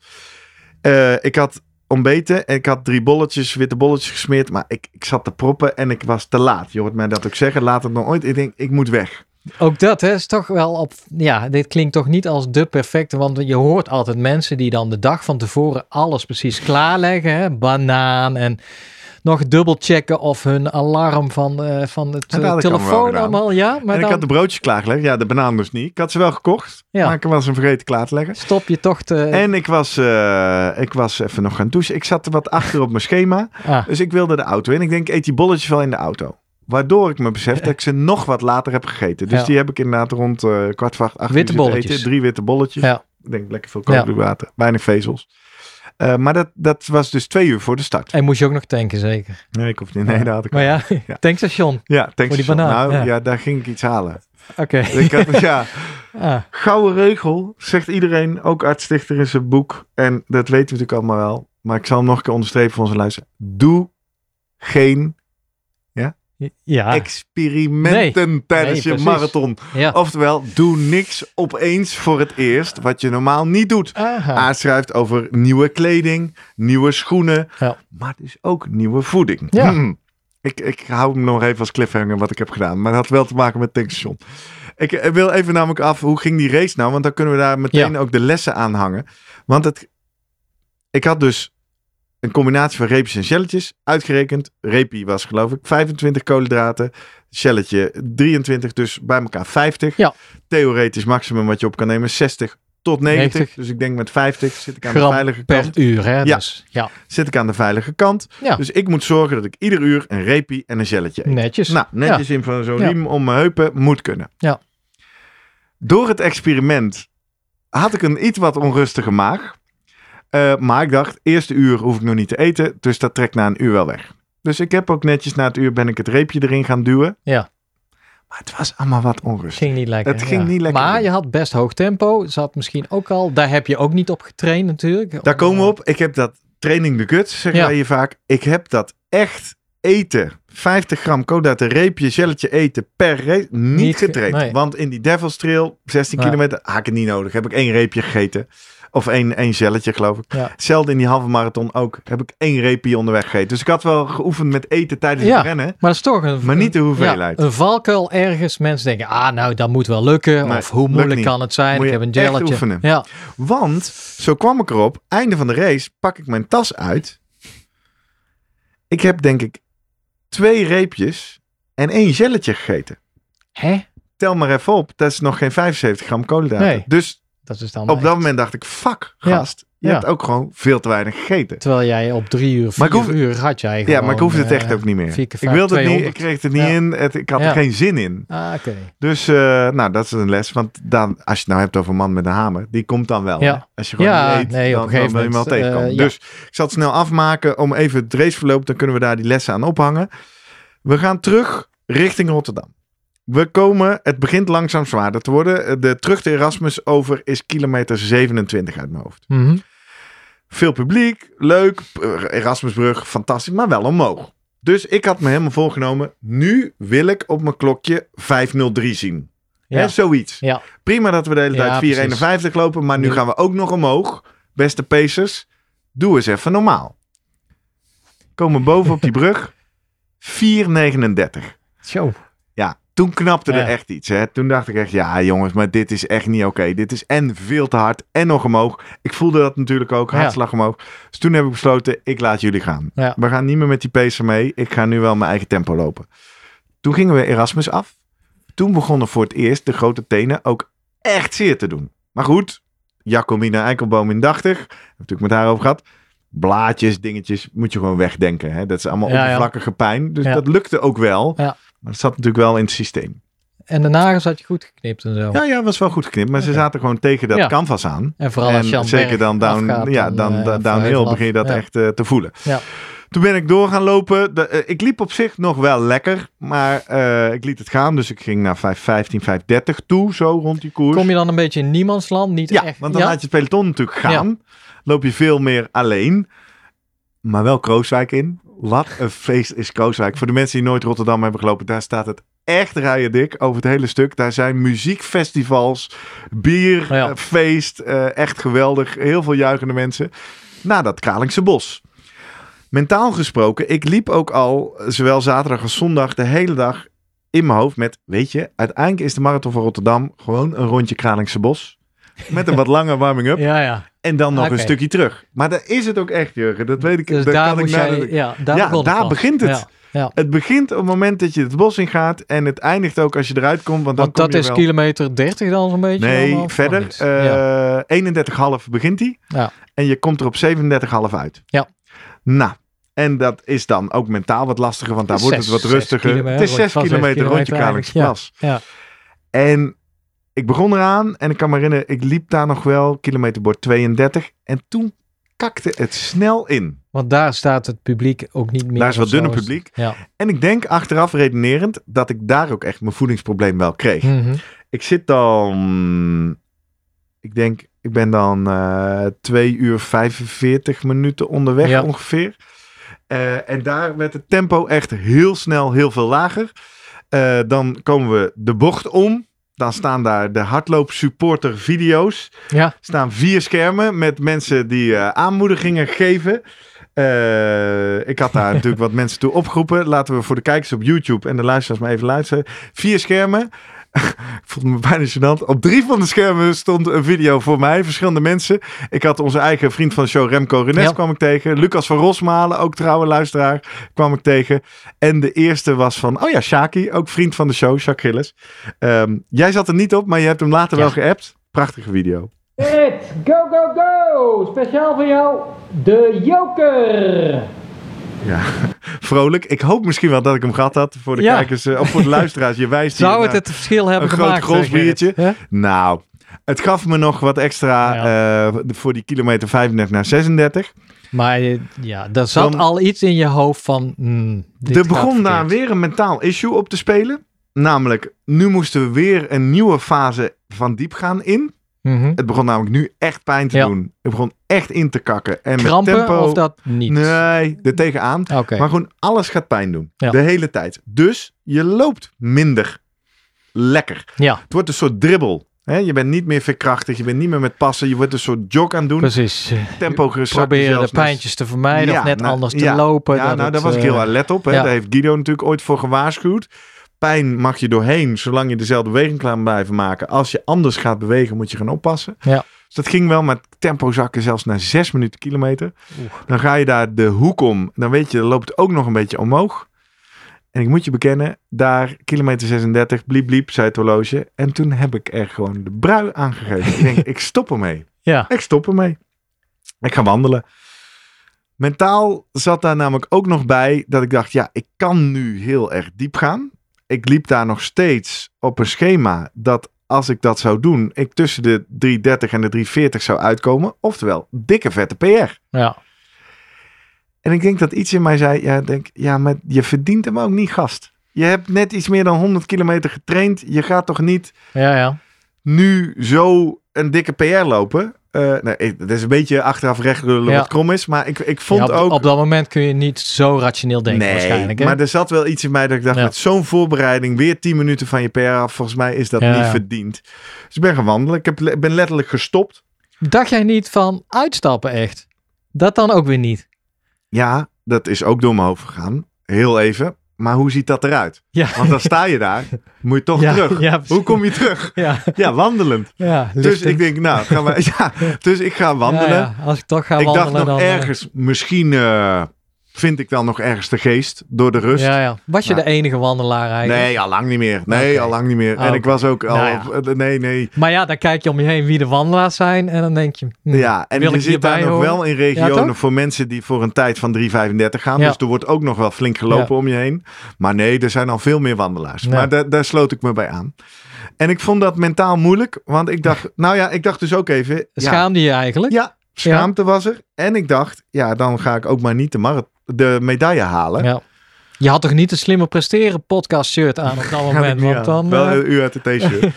eh, ik had ontbeten en ik had drie bolletjes, witte bolletjes gesmeerd, maar ik, ik zat te proppen en ik was te laat. Je hoort mij dat ook zeggen, laat het nog ooit. Ik denk, ik moet weg. Ook dat hè, is toch wel op. Ja, dit klinkt toch niet als de perfecte. Want je hoort altijd mensen die dan de dag van tevoren alles precies klaarleggen. Hè? Banaan en nog dubbel checken of hun alarm van, eh, van het Ja, eh, telefoon allemaal. Ja, maar en ik had de broodjes klaargelegd. Ja, de banaan dus niet. Ik had ze wel gekocht, Ja. maar ik was hem vergeten klaar te leggen. stop je toch te. En ik was, eh, ik was even nog gaan douchen. Ik zat er wat achter op mijn schema. ah, Dus ik wilde de auto in. Ik denk, eet die bolletjes wel in de auto. Waardoor ik me besef dat ik ze nog wat later heb gegeten. Dus Ja. die heb ik inderdaad rond eh, kwart voor acht, acht Witte bolletjes. Eten. Drie witte bolletjes. Ja. Ik denk lekker veel koolhydraten. Weinig vezels. Eh, maar dat, dat was dus twee uur voor de start. en moest je ook nog tanken, zeker. Nee, ik hoef niet. Nee, dat had ik Maar ja, Ja. tankstation. Ja, thanks. die banaan, Nou, ja. daar ging ik iets halen. Oké. Ik had, ja, Ah, gouden regel, zegt iedereen, ook artsdichter in zijn boek. En dat weten we natuurlijk allemaal wel. Maar ik zal hem nog een keer onderstrepen voor onze luisteren. Doe geen ja, experimenten tijdens Nee, je marathon. ja. Oftewel, doe niks opeens voor het eerst wat je normaal niet doet. Aha. Aad schrijft over nieuwe kleding, nieuwe schoenen, Ja. maar dus ook nieuwe voeding. Ja. Hmm. Ik, ik hou hem nog even als cliffhanger wat ik heb gedaan, maar dat had wel te maken met tankstation. Ik eh, wil even namelijk af, hoe ging die race nou? Want dan kunnen we daar meteen ook de lessen aan hangen. Want het, ik had dus een combinatie van reepjes en shelletjes uitgerekend. Repie was geloof ik 25 koolhydraten. Shelletje 23, dus bij elkaar 50. Ja. Theoretisch maximum wat je op kan nemen 60 tot 90. 90. Dus ik denk met 50 zit ik aan de veilige per kant. uur, hè? Ja. Dus, ja. Zit ik aan de veilige kant. Ja. Dus ik moet zorgen dat ik ieder uur een repie en een shelletje eet. Netjes. Nou, netjes in van zo'n riem om mijn heupen moet kunnen. Ja. Door het experiment had ik een iets wat onrustige maag. Eh, maar ik dacht, eerste uur hoef ik nog niet te eten. Dus dat trekt na een uur wel weg. Dus ik heb ook netjes na het uur ben ik het reepje erin gaan duwen. Ja. Maar het was allemaal wat onrustig. Ging niet lekker. Het ging niet lekker. Maar je had best hoog tempo. Zat misschien ook al. Daar heb je ook niet op getraind natuurlijk. Daar komen we op. Ik heb dat training de guts, zeggen Ja. wij hier vaak. Ik heb dat echt eten. 50 gram koolhydraten, reepje, gelletje eten per race. Niet, Niet ge- getraind. nee. Want in die Devil's Trail, 16 Ja. kilometer, had ik het niet nodig. Heb ik één reepje gegeten. Of één, één gelletje, geloof ik. Ja. Hetzelfde in die halve marathon ook. Heb ik één reepje onderweg gegeten. Dus ik had wel geoefend met eten tijdens Ja. het rennen. Maar dat is toch een... Maar niet de hoeveelheid. Ja, een valkuil ergens. Mensen denken, ah nou, dat moet wel lukken. Nee, of hoe moeilijk kan het zijn? Ik heb een echt gelletje. oefenen. Ja. Want, zo kwam ik erop, einde van de race, pak ik mijn tas uit. Ik heb denk ik twee reepjes en één gelletje gegeten. Hè? Tel maar even op, dat is nog geen 75 gram koolhydraten. Nee. Dus dat is dan Op echt- dat moment dacht ik, fuck, Ja. gast. Je Ja. hebt ook gewoon veel te weinig gegeten. Terwijl jij op drie uur, vier hoef- uur had jij Ja, maar ik hoefde het gewoon, echt eh, ook niet meer. Ik wilde het niet, 200. ik kreeg het niet Ja. in. Het, ik had er geen zin in. Ah, oké. Dus, eh, nou, dat is een les. Want dan, als je het nou hebt over een man met een hamer, die komt dan wel. Als je gewoon Ja, eet, nee, op dan, een gegeven dan wil je hem wel moment, tegenkomen. eh. Dus ik zal het snel afmaken om even het raceverloop. Dan kunnen we daar die lessen aan ophangen. We gaan terug richting Rotterdam. We komen, het begint langzaam zwaarder te worden. De terug de Erasmus over is kilometer 27 uit mijn hoofd. Mhm. Veel publiek, leuk. Erasmusbrug, fantastisch, maar wel omhoog. Dus ik had me helemaal voorgenomen. Nu wil ik op mijn klokje 503 zien. Ja. Hè, zoiets. Ja. Prima dat we de hele Ja, tijd 451 lopen, maar nu Nu- gaan we ook nog omhoog. Beste pacers, doe eens even normaal. Komen boven op die brug. 439. Zo. Toen knapte er Ja. echt iets. Hè. Toen dacht ik echt, ja jongens, maar dit is echt niet oké. Dit is en veel te hard en nog omhoog. Ik voelde dat natuurlijk ook, Ja. hartslag omhoog. Dus toen heb ik besloten, ik laat jullie gaan. Ja. We gaan niet meer met die pacer mee. Ik ga nu wel mijn eigen tempo lopen. Toen gingen we Erasmus af. Toen begonnen voor het eerst de grote tenen ook echt zeer te doen. Maar goed, Jacomina Eikelboom indachtig. Heb natuurlijk met haar over gehad. Blaadjes, dingetjes, moet je gewoon wegdenken. Hè? Dat is allemaal oppervlakkige pijn. Dus dat lukte ook wel. Ja. Maar het zat natuurlijk wel in het systeem. En de nagels had je goed geknipt en zo. Ja, ja, was wel goed geknipt. Maar ze zaten gewoon tegen dat Ja. canvas aan. En vooral als je en zeker dan, down, afgaat, ja, dan, eh, downhill begin je dat Ja. echt eh, te voelen. Ja. Toen ben ik door gaan lopen. De, eh, ik liep op zich nog wel lekker. Maar ik liet het gaan. Dus ik ging naar 5.15, 5.30 toe. Zo rond die koers. Kom je dan een beetje in niemandsland? Niet ja, echt. want dan ja? laat je het peloton natuurlijk gaan. Loop je veel meer alleen. Maar wel Krooswijk in. Wat een feest is Krooswijk. Voor de mensen die nooit Rotterdam hebben gelopen. Daar staat het echt rijen dik over het hele stuk. Daar zijn muziekfestivals, bier, Ja. feest. eh, echt geweldig. Heel veel juichende mensen. Na dat Kralingse bos. Mentaal gesproken, ik liep ook al, zowel zaterdag als zondag, de hele dag in mijn hoofd met, weet je, uiteindelijk is de Marathon van Rotterdam gewoon een rondje Kralingse bos. Met een wat lange warming-up. Ja, ja. En dan nog een stukje terug. Maar daar is het ook echt, Jurgen. Dat weet ik. Dus dat daar kan ik jij... de- Ja, daar, Ja, het daar begint het. Ja, ja. Het begint op het moment dat je het bos in gaat. En het eindigt ook als je eruit komt. Want dan Want kom dat je is wel... kilometer 30 dan zo'n beetje? Nee, dan, verder. niet? ja. eh 31,5 begint hij. Ja. En je komt er op 37,5 uit. Ja. Nou, en dat is dan ook mentaal wat lastiger. Want daar Zes- wordt het wat rustiger. kilometer, het is 6 van zes kilometer rondje kilometer Kralingse eigenlijk, Plas. ja. En ik begon eraan. En ik kan me herinneren, ik liep daar nog wel. Kilometerbord 32. En toen kakte het snel in. Want daar staat het publiek ook niet meer. Daar is wat dunner publiek. Ja. En ik denk achteraf redenerend dat ik daar ook echt mijn voedingsprobleem wel kreeg. Mhm. Ik zit dan, ik denk, ik ben dan eh 2 uur 45 minuten onderweg Ja. ongeveer. Eh, en daar werd het tempo echt heel snel heel veel lager. Eh, dan komen we de bocht om. Dan staan daar de hardloop supporter video's. ja. staan vier schermen met mensen die eh, aanmoedigingen geven. Eh, ik had daar natuurlijk wat mensen toe opgeroepen. Laten we voor de kijkers op YouTube en de luisteraars maar even luisteren. Vier schermen. ik voelde me bijna gênant. Op drie van de schermen stond een video voor mij. Verschillende mensen. Ik had onze eigen vriend van de show Remco Renes Ja. kwam ik tegen. Lucas van Rosmalen, ook trouwe luisteraar, kwam ik tegen. En de eerste was van, oh ja, Shaki, ook vriend van de show, Jacques Gilles. Ehm, jij zat er niet op, maar je hebt hem later Ja. wel geappt. Prachtige video. It, go, go, go! Speciaal voor jou, de Joker! Ja, vrolijk. Ik hoop misschien wel dat ik hem gehad had voor de Ja. kijkers eh, of voor de luisteraars. Je wijst hier Zou het naar- het verschil hebben een groot gemaakt? zeg Gerrit? biertje. Nou, het gaf me nog wat extra eh, voor die kilometer 35 naar 36. Maar eh, ja, er zat Dan- al iets in je hoofd van. mm, er begon daar weer een mentaal issue op te spelen. Namelijk, nu moesten we weer een nieuwe fase van diepgaan in. Mhm. Het begon namelijk nu echt pijn te Ja. doen. Het begon echt in te kakken. En Krampen met tempo... of dat niet? Nee, er tegenaan. Maar gewoon alles gaat pijn doen. Ja. De hele tijd. Dus je loopt minder lekker. Ja, Het wordt een soort dribbel. Je bent niet meer verkrachtig. Je bent niet meer met passen. Je wordt een soort jog aan het doen. precies. Eh, Tempo Proberen de pijntjes te vermijden Ja, of net nou, anders te ja. lopen. Ja, nou, het, daar was ik eh, heel alert op. Daar heeft Guido natuurlijk ooit voor gewaarschuwd. Pijn mag je doorheen, zolang je dezelfde beweging kan blijven maken. Als je anders gaat bewegen, moet je gaan oppassen. Ja. Dus dat ging wel met tempo zakken, zelfs naar 6 minuten kilometer. Oeh. Dan ga je daar de hoek om. Dan weet je, dan loopt het ook nog een beetje omhoog. En ik moet je bekennen, daar kilometer 36, bliep bliep, zei het horloge. En toen heb ik er gewoon de brui aangegeven. ik denk, ik stop ermee. Ja. Ik stop ermee. Ik ga wandelen. Mentaal zat daar namelijk ook nog bij dat ik dacht, ja, ik kan nu heel erg diep gaan. Ik liep daar nog steeds op een schema dat als ik dat zou doen, ik tussen de 330 en de 340 zou uitkomen. Oftewel, dikke vette PR. Ja. En ik denk dat iets in mij zei, ja, denk, ja, maar je verdient hem ook niet, gast. Je hebt net iets meer dan 100 kilometer getraind. Je gaat toch niet Ja, ja. nu zo een dikke PR lopen? Eh nee, het is een beetje achteraf recht lullen Ja. wat krom is. Maar ik, ik vond Ja, op, ook... op dat moment kun je niet zo rationeel denken nee, waarschijnlijk. Hè? maar er zat wel iets in mij dat ik dacht, Ja. met zo'n voorbereiding, weer 10 minuten van je PR af, volgens mij is dat niet verdiend. Dus ik ben gaan wandelen. Ik, heb, ik ben letterlijk gestopt. Dacht jij niet van uitstappen echt? Dat dan ook weer niet. Ja, dat is ook door mijn hoofd gegaan. Heel even. Maar hoe ziet dat eruit? Ja. Want dan sta je daar, moet je toch Ja, terug. ja, hoe kom je terug? Ja, Ja, wandelend. ja. Dus ik denk, nou, gaan we, ja, dus ik ga wandelen. Als ik toch ga ik wandelen dacht nog dan... eh, ergens, misschien eh, vind ik dan nog ergens de geest door de rust. Ja, ja. Was je de enige wandelaar eigenlijk? Nee, al lang niet meer. Nee, al lang niet meer. En oké. ik was ook al... Nou op- nee, nee. Maar ja, dan kijk je om je heen wie de wandelaars zijn en dan denk je... hm, Ja, en wil je zit daar nog horen? wel in Ja, regionen toch? voor mensen die voor een tijd van 3,35 gaan. Ja. Dus er wordt ook nog wel flink gelopen om je heen. Maar nee, er zijn al veel meer wandelaars. Ja. Maar daar, daar sloot ik me bij aan. En ik vond dat mentaal moeilijk. Want ik dacht, nou ja, ik dacht dus ook even... Ja, Schaamde je eigenlijk? ja schaamte was er. En ik dacht, ja, dan ga ik ook maar niet de, marath- de medaille halen. Ja. Je had toch niet een slimmer presteren podcast shirt aan op dat moment? Want dan... Wel eh, een de t-shirt.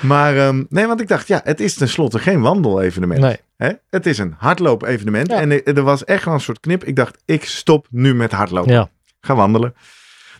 maar ehm, nee, want ik dacht, ja, het is tenslotte geen wandelevenement. nee. Hè? Het is een hardloop-evenement. Ja. En er er was echt wel een soort knip. Ik dacht, ik stop nu met hardlopen. Ja. Ga wandelen.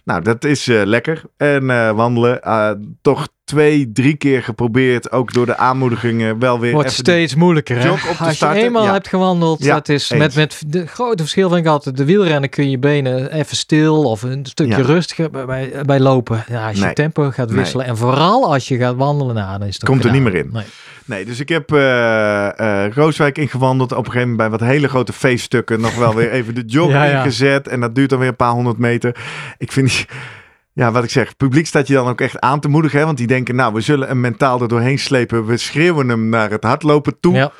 Nou, dat is eh, lekker. En eh, wandelen, eh, toch twee, drie keer geprobeerd. Ook door de aanmoedigingen wel weer Wordt steeds moeilijker. Hè? Als je eenmaal ja. hebt gewandeld, Ja, dat is eens. met, met de grote verschil vind ik altijd. De wielrennen kun je benen even stil of een stukje Ja. rustiger bij, bij, lopen. Ja, als je Nee. tempo gaat Nee. wisselen en vooral als je gaat wandelen, nou, dan is het ook Komt er niet meer in. Nee. Nee, dus ik heb eh, eh, Rooswijk ingewandeld. Op een gegeven moment bij wat hele grote feeststukken nog wel weer even de jog Ja, ja. ingezet. En dat duurt dan weer een paar honderd meter. Ik vind, die- ja, wat ik zeg, het publiek staat je dan ook echt aan te moedigen. Hè? Want die denken, nou, we zullen hem mentaal er doorheen slepen. We schreeuwen hem naar het hardlopen toe. Ja.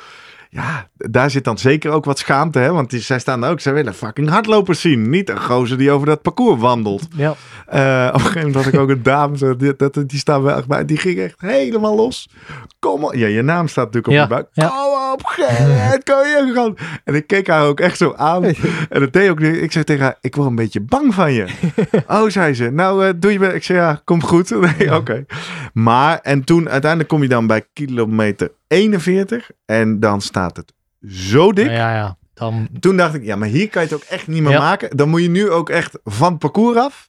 Ja, daar zit dan zeker ook wat schaamte, hè? Want die, zij staan ook, zij willen fucking hardlopers zien. Niet een gozer die over dat parcours wandelt. Ja. Eh, op een gegeven moment had ik ook een dame, die, dat, die staan wel bij. Die ging echt helemaal los. Kom op. Ja, je naam staat natuurlijk op Ja, je buik. ja. Kom op, Gerrit, kan je gaan. En ik keek haar ook echt zo aan. En dat deed ook niet. Ik zei tegen haar, ik word een beetje bang van je. oh, zei ze. Nou, eh, doe je wel. Ik zei, ja, komt goed. Nee, oké. Maar, en toen, uiteindelijk kom je dan bij kilometer 41. En dan staat het zo dik. Ja, ja. Dan, Toen dacht ik, ja, maar hier kan je het ook echt niet meer Ja. maken. Dan moet je nu ook echt van het parcours af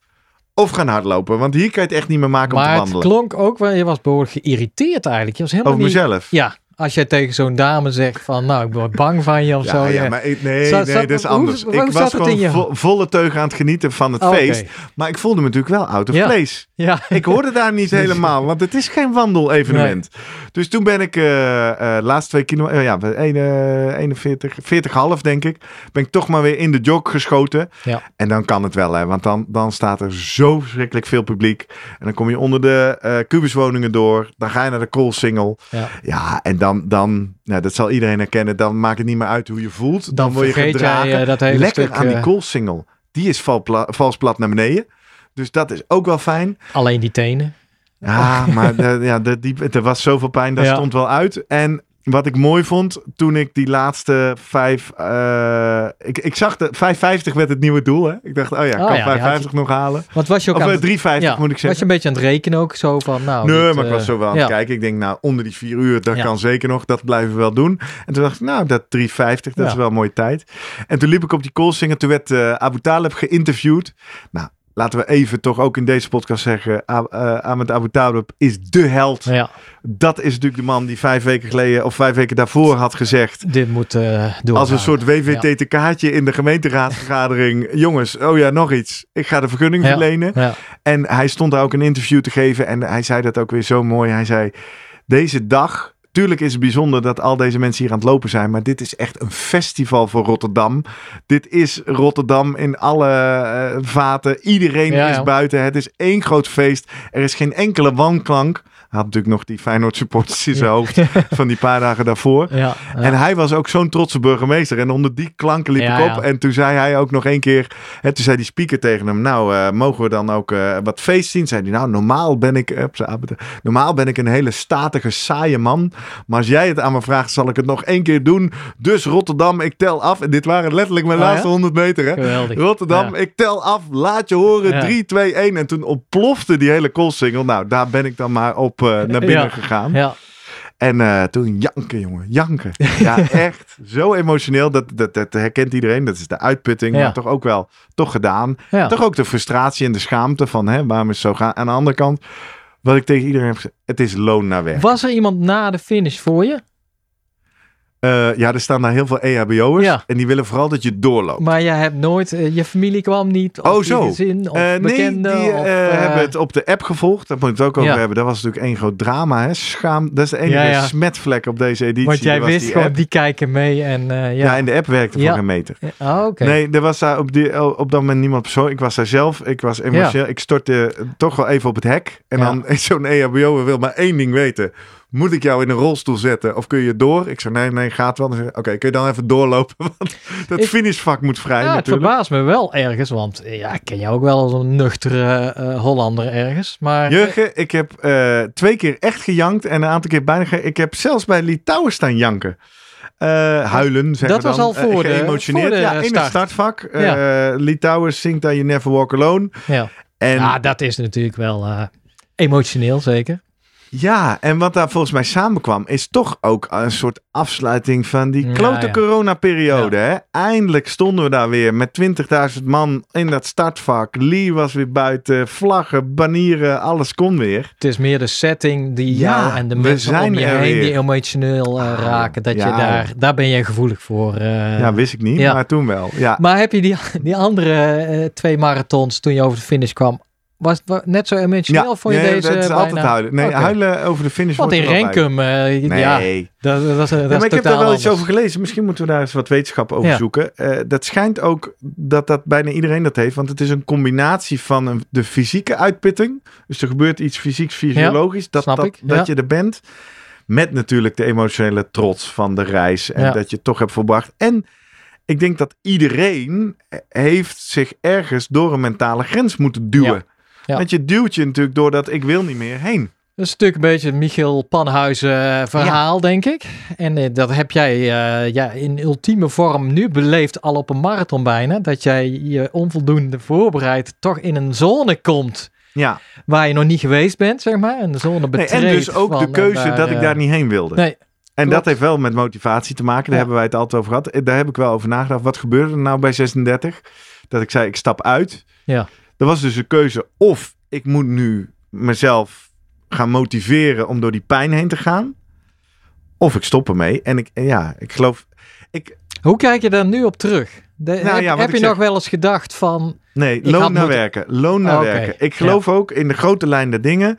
of gaan hardlopen. Want hier kan je het echt niet meer maken om maar te het wandelen. klonk ook wel, je was behoorlijk geïrriteerd eigenlijk. Je was helemaal Over niet... mezelf. Ja, als jij tegen zo'n dame zegt van, nou, ik word bang van je of Ja, zo. ja, ja. maar ik- nee, Zat- nee, dat is anders. hoe ik was gewoon vo- volle teugen aan het genieten van het Oh, feest. Maar ik voelde me natuurlijk wel out of Ja. place. Ja, Ik hoorde daar niet helemaal, want het is geen wandelevenement. Dus toen ben ik eh eh laatste twee kilometer, ja, een, eh, 41, 40,5 denk ik, ben ik toch maar weer in de jog geschoten. Ja. En dan kan het wel, hè, want dan, dan staat er zo verschrikkelijk veel publiek. En dan kom je onder de eh kubuswoningen door, dan ga je naar de Koolsingel. ja. Ja, en dan, dan nou, dat zal iedereen herkennen, dan maakt het niet meer uit hoe je voelt. Dan, Dan word je gedragen. jij, eh, dat hele Lekker stuk, aan die eh, Koolsingel. Die is val pla- vals plat naar beneden. Dus dat is ook wel fijn. alleen die tenen. Ja, maar de, ja, die, er was zoveel pijn, dat Ja. stond wel uit. En wat ik mooi vond, toen ik die laatste vijf... eh, ik, ik zag de 550 werd het nieuwe doel. Hè? Ik dacht, oh ja, ik Oh kan ja, die 550 nog halen. Wat was je ook Of aan eh, het- 350 ja, moet ik Was je zeggen. een beetje aan het rekenen ook zo van, nou... nee, dit, maar ik eh, was zo wel aan ja. het kijken. Ik denk, nou, onder die vier uur, dat kan zeker nog. Dat blijven we wel doen. En toen dacht ik, nou, dat 350, dat is wel een mooie tijd. En toen liep ik op die Koolsinger. Toen werd eh Abu Talib geïnterviewd. Nou, laten we even toch ook in deze podcast zeggen. Ahmed Abu Talib is de held. Ja, Dat is natuurlijk de man die vijf weken geleden of vijf weken daarvoor had gezegd. dit moet door. Als een soort WVT-kaartje in de gemeenteraadsvergadering. Jongens, oh ja, nog iets. Ik ga de vergunning Ja. verlenen. Ja, En hij stond daar ook een interview te geven. En hij zei dat ook weer zo mooi. Hij zei: Deze dag tuurlijk is het bijzonder dat al deze mensen hier aan het lopen zijn. Maar dit is echt een festival voor Rotterdam. Dit is Rotterdam in alle eh, vaten. Iedereen Ja, is buiten. Het is één groot feest. Er is geen enkele wanklank. Had natuurlijk nog die Feyenoord supporters in zijn hoofd van die paar dagen daarvoor. Ja. En hij was ook zo'n trotse burgemeester. En onder die klanken liep ik op. En toen zei hij ook nog één keer... Hè, toen zei die speaker tegen hem... Nou, eh, mogen we dan ook eh, wat feest zien? Zei hij, nou, normaal ben ik... eh, zijn avond- normaal ben ik een hele statige, saaie man. Maar als jij het aan me vraagt, zal ik het nog één keer doen. Dus Rotterdam, ik tel af. En dit waren letterlijk mijn Oh, laatste 100 meter, hè? Geweldig. Rotterdam, ik tel af. Laat je horen. Ja. 3, 2, 1. En toen ontplofte die hele single. Nou, daar ben ik dan maar op eh, naar binnen Ja. gegaan. Ja. En eh, toen janken, jongen. Janken. Ja, echt. Zo emotioneel. Dat, dat, dat herkent iedereen. Dat is de uitputting. Ja. Maar toch ook wel toch gedaan. Ja. Toch ook de frustratie en de schaamte van hè, waarom is het zo gaan. Aan de andere kant, wat ik tegen iedereen heb gezegd. Het is loon naar werk. Was er iemand na de finish voor je? Eh, ja, er staan daar heel veel EHBO'ers. Ja. En die willen vooral dat je doorloopt. Maar jij hebt nooit, eh, je familie kwam niet, of Oh, je zo. gezin, of Eh, nee, bekenden, die of, eh, eh, hebben het op de app gevolgd. Daar moet ik het ook over Ja. hebben. Dat was natuurlijk één groot drama. Hè? Schaam. Dat is de enige Ja, smetvlek op deze editie. Want jij wist die gewoon, app. die kijken mee en eh, Ja. ja. en de app werkte voor geen meter. Oké. Nee, er was daar op, die, op dat moment niemand persoon. Ik was daar zelf. Ik was emotioneel. Ik stortte toch wel even op het hek. En dan is zo'n E EHBO wil maar één ding weten. Moet ik jou in een rolstoel zetten of kun je door? Ik zei nee, nee, gaat wel. Oké, kun je dan even doorlopen? Want dat Ik- finishvak moet vrij Ja, het natuurlijk. verbaast me wel ergens, want ja, ik ken jou ook wel als een nuchtere eh, Hollander ergens. Maar Jurgen, ik heb eh, twee keer echt gejankt en een aantal keer bijna ge- Ik heb zelfs bij Litouwen staan janken. Eh, huilen, zeggen Dat was dan. al voor de- geëmotioneerd. voor de ja, in het start. startvak. Eh Litouwen zingt daar You Never Walk Alone. ja. En ja, dat is natuurlijk wel emotioneel zeker. Ja, en wat daar volgens mij samenkwam, is toch ook een soort afsluiting van die Ja, klote ja. coronaperiode. Hè? Eindelijk stonden we daar weer met 20.000 man in dat startvak. Lee was weer buiten, vlaggen, banieren, alles kon weer. Het is meer de setting die Ja, jou en de mensen om je heen weer. die emotioneel eh, Ah, raken. Dat ja. je daar, daar ben je gevoelig voor. eh. ja, wist ik niet, ja. maar toen wel. Ja. Maar heb je die, die andere eh, twee marathons toen je over de finish kwam, was het net zo emotioneel voor je nee, deze het is bijna? altijd huilen. Nee, huilen over de finish Want in. Renkum, eh, Nee. ja, dat, dat, dat, dat Ja, is maar ik heb daar wel iets over gelezen. Misschien moeten we daar eens wat wetenschap over Ja. zoeken. Eh, dat schijnt ook dat dat bijna iedereen dat heeft. Want het is een combinatie van een, de fysieke uitputting. Dus er gebeurt iets fysieks, fysiologisch. dat snap dat, ik, dat je er bent. Met natuurlijk de emotionele trots van de reis. En dat je het toch hebt volbracht. En ik denk dat iedereen heeft zich ergens door een mentale grens moeten duwen. Want je duwt je natuurlijk doordat ik wil niet meer heen. Dat is natuurlijk een beetje het Michiel Panhuizen eh, verhaal, denk ik. En eh, dat heb jij eh, ja, in ultieme vorm nu beleefd al op een marathon bijna. Dat jij je onvoldoende voorbereid toch in een zone komt Ja, waar je nog niet geweest bent, zeg maar. Een zone nee, betreedt. en dus ook van, de keuze waar, dat ik daar niet heen wilde. Nee, En Klopt. dat heeft wel met motivatie te maken. Daar Ja. hebben wij het altijd over gehad. Daar heb ik wel over nagedacht. Wat gebeurde er nou bij 36? Dat ik zei, ik stap uit. Ja. Er was dus een keuze of ik moet nu mezelf gaan motiveren om door die pijn heen te gaan. Of ik stop ermee. En ik, en ja, ik geloof... Ik, Hoe kijk je daar nu op terug? De, heb Nou ja, heb je zeg- nog wel eens gedacht van... nee, loon naar moeten- werken. Loon naar werken. Ik geloof ook in de grote lijn der dingen...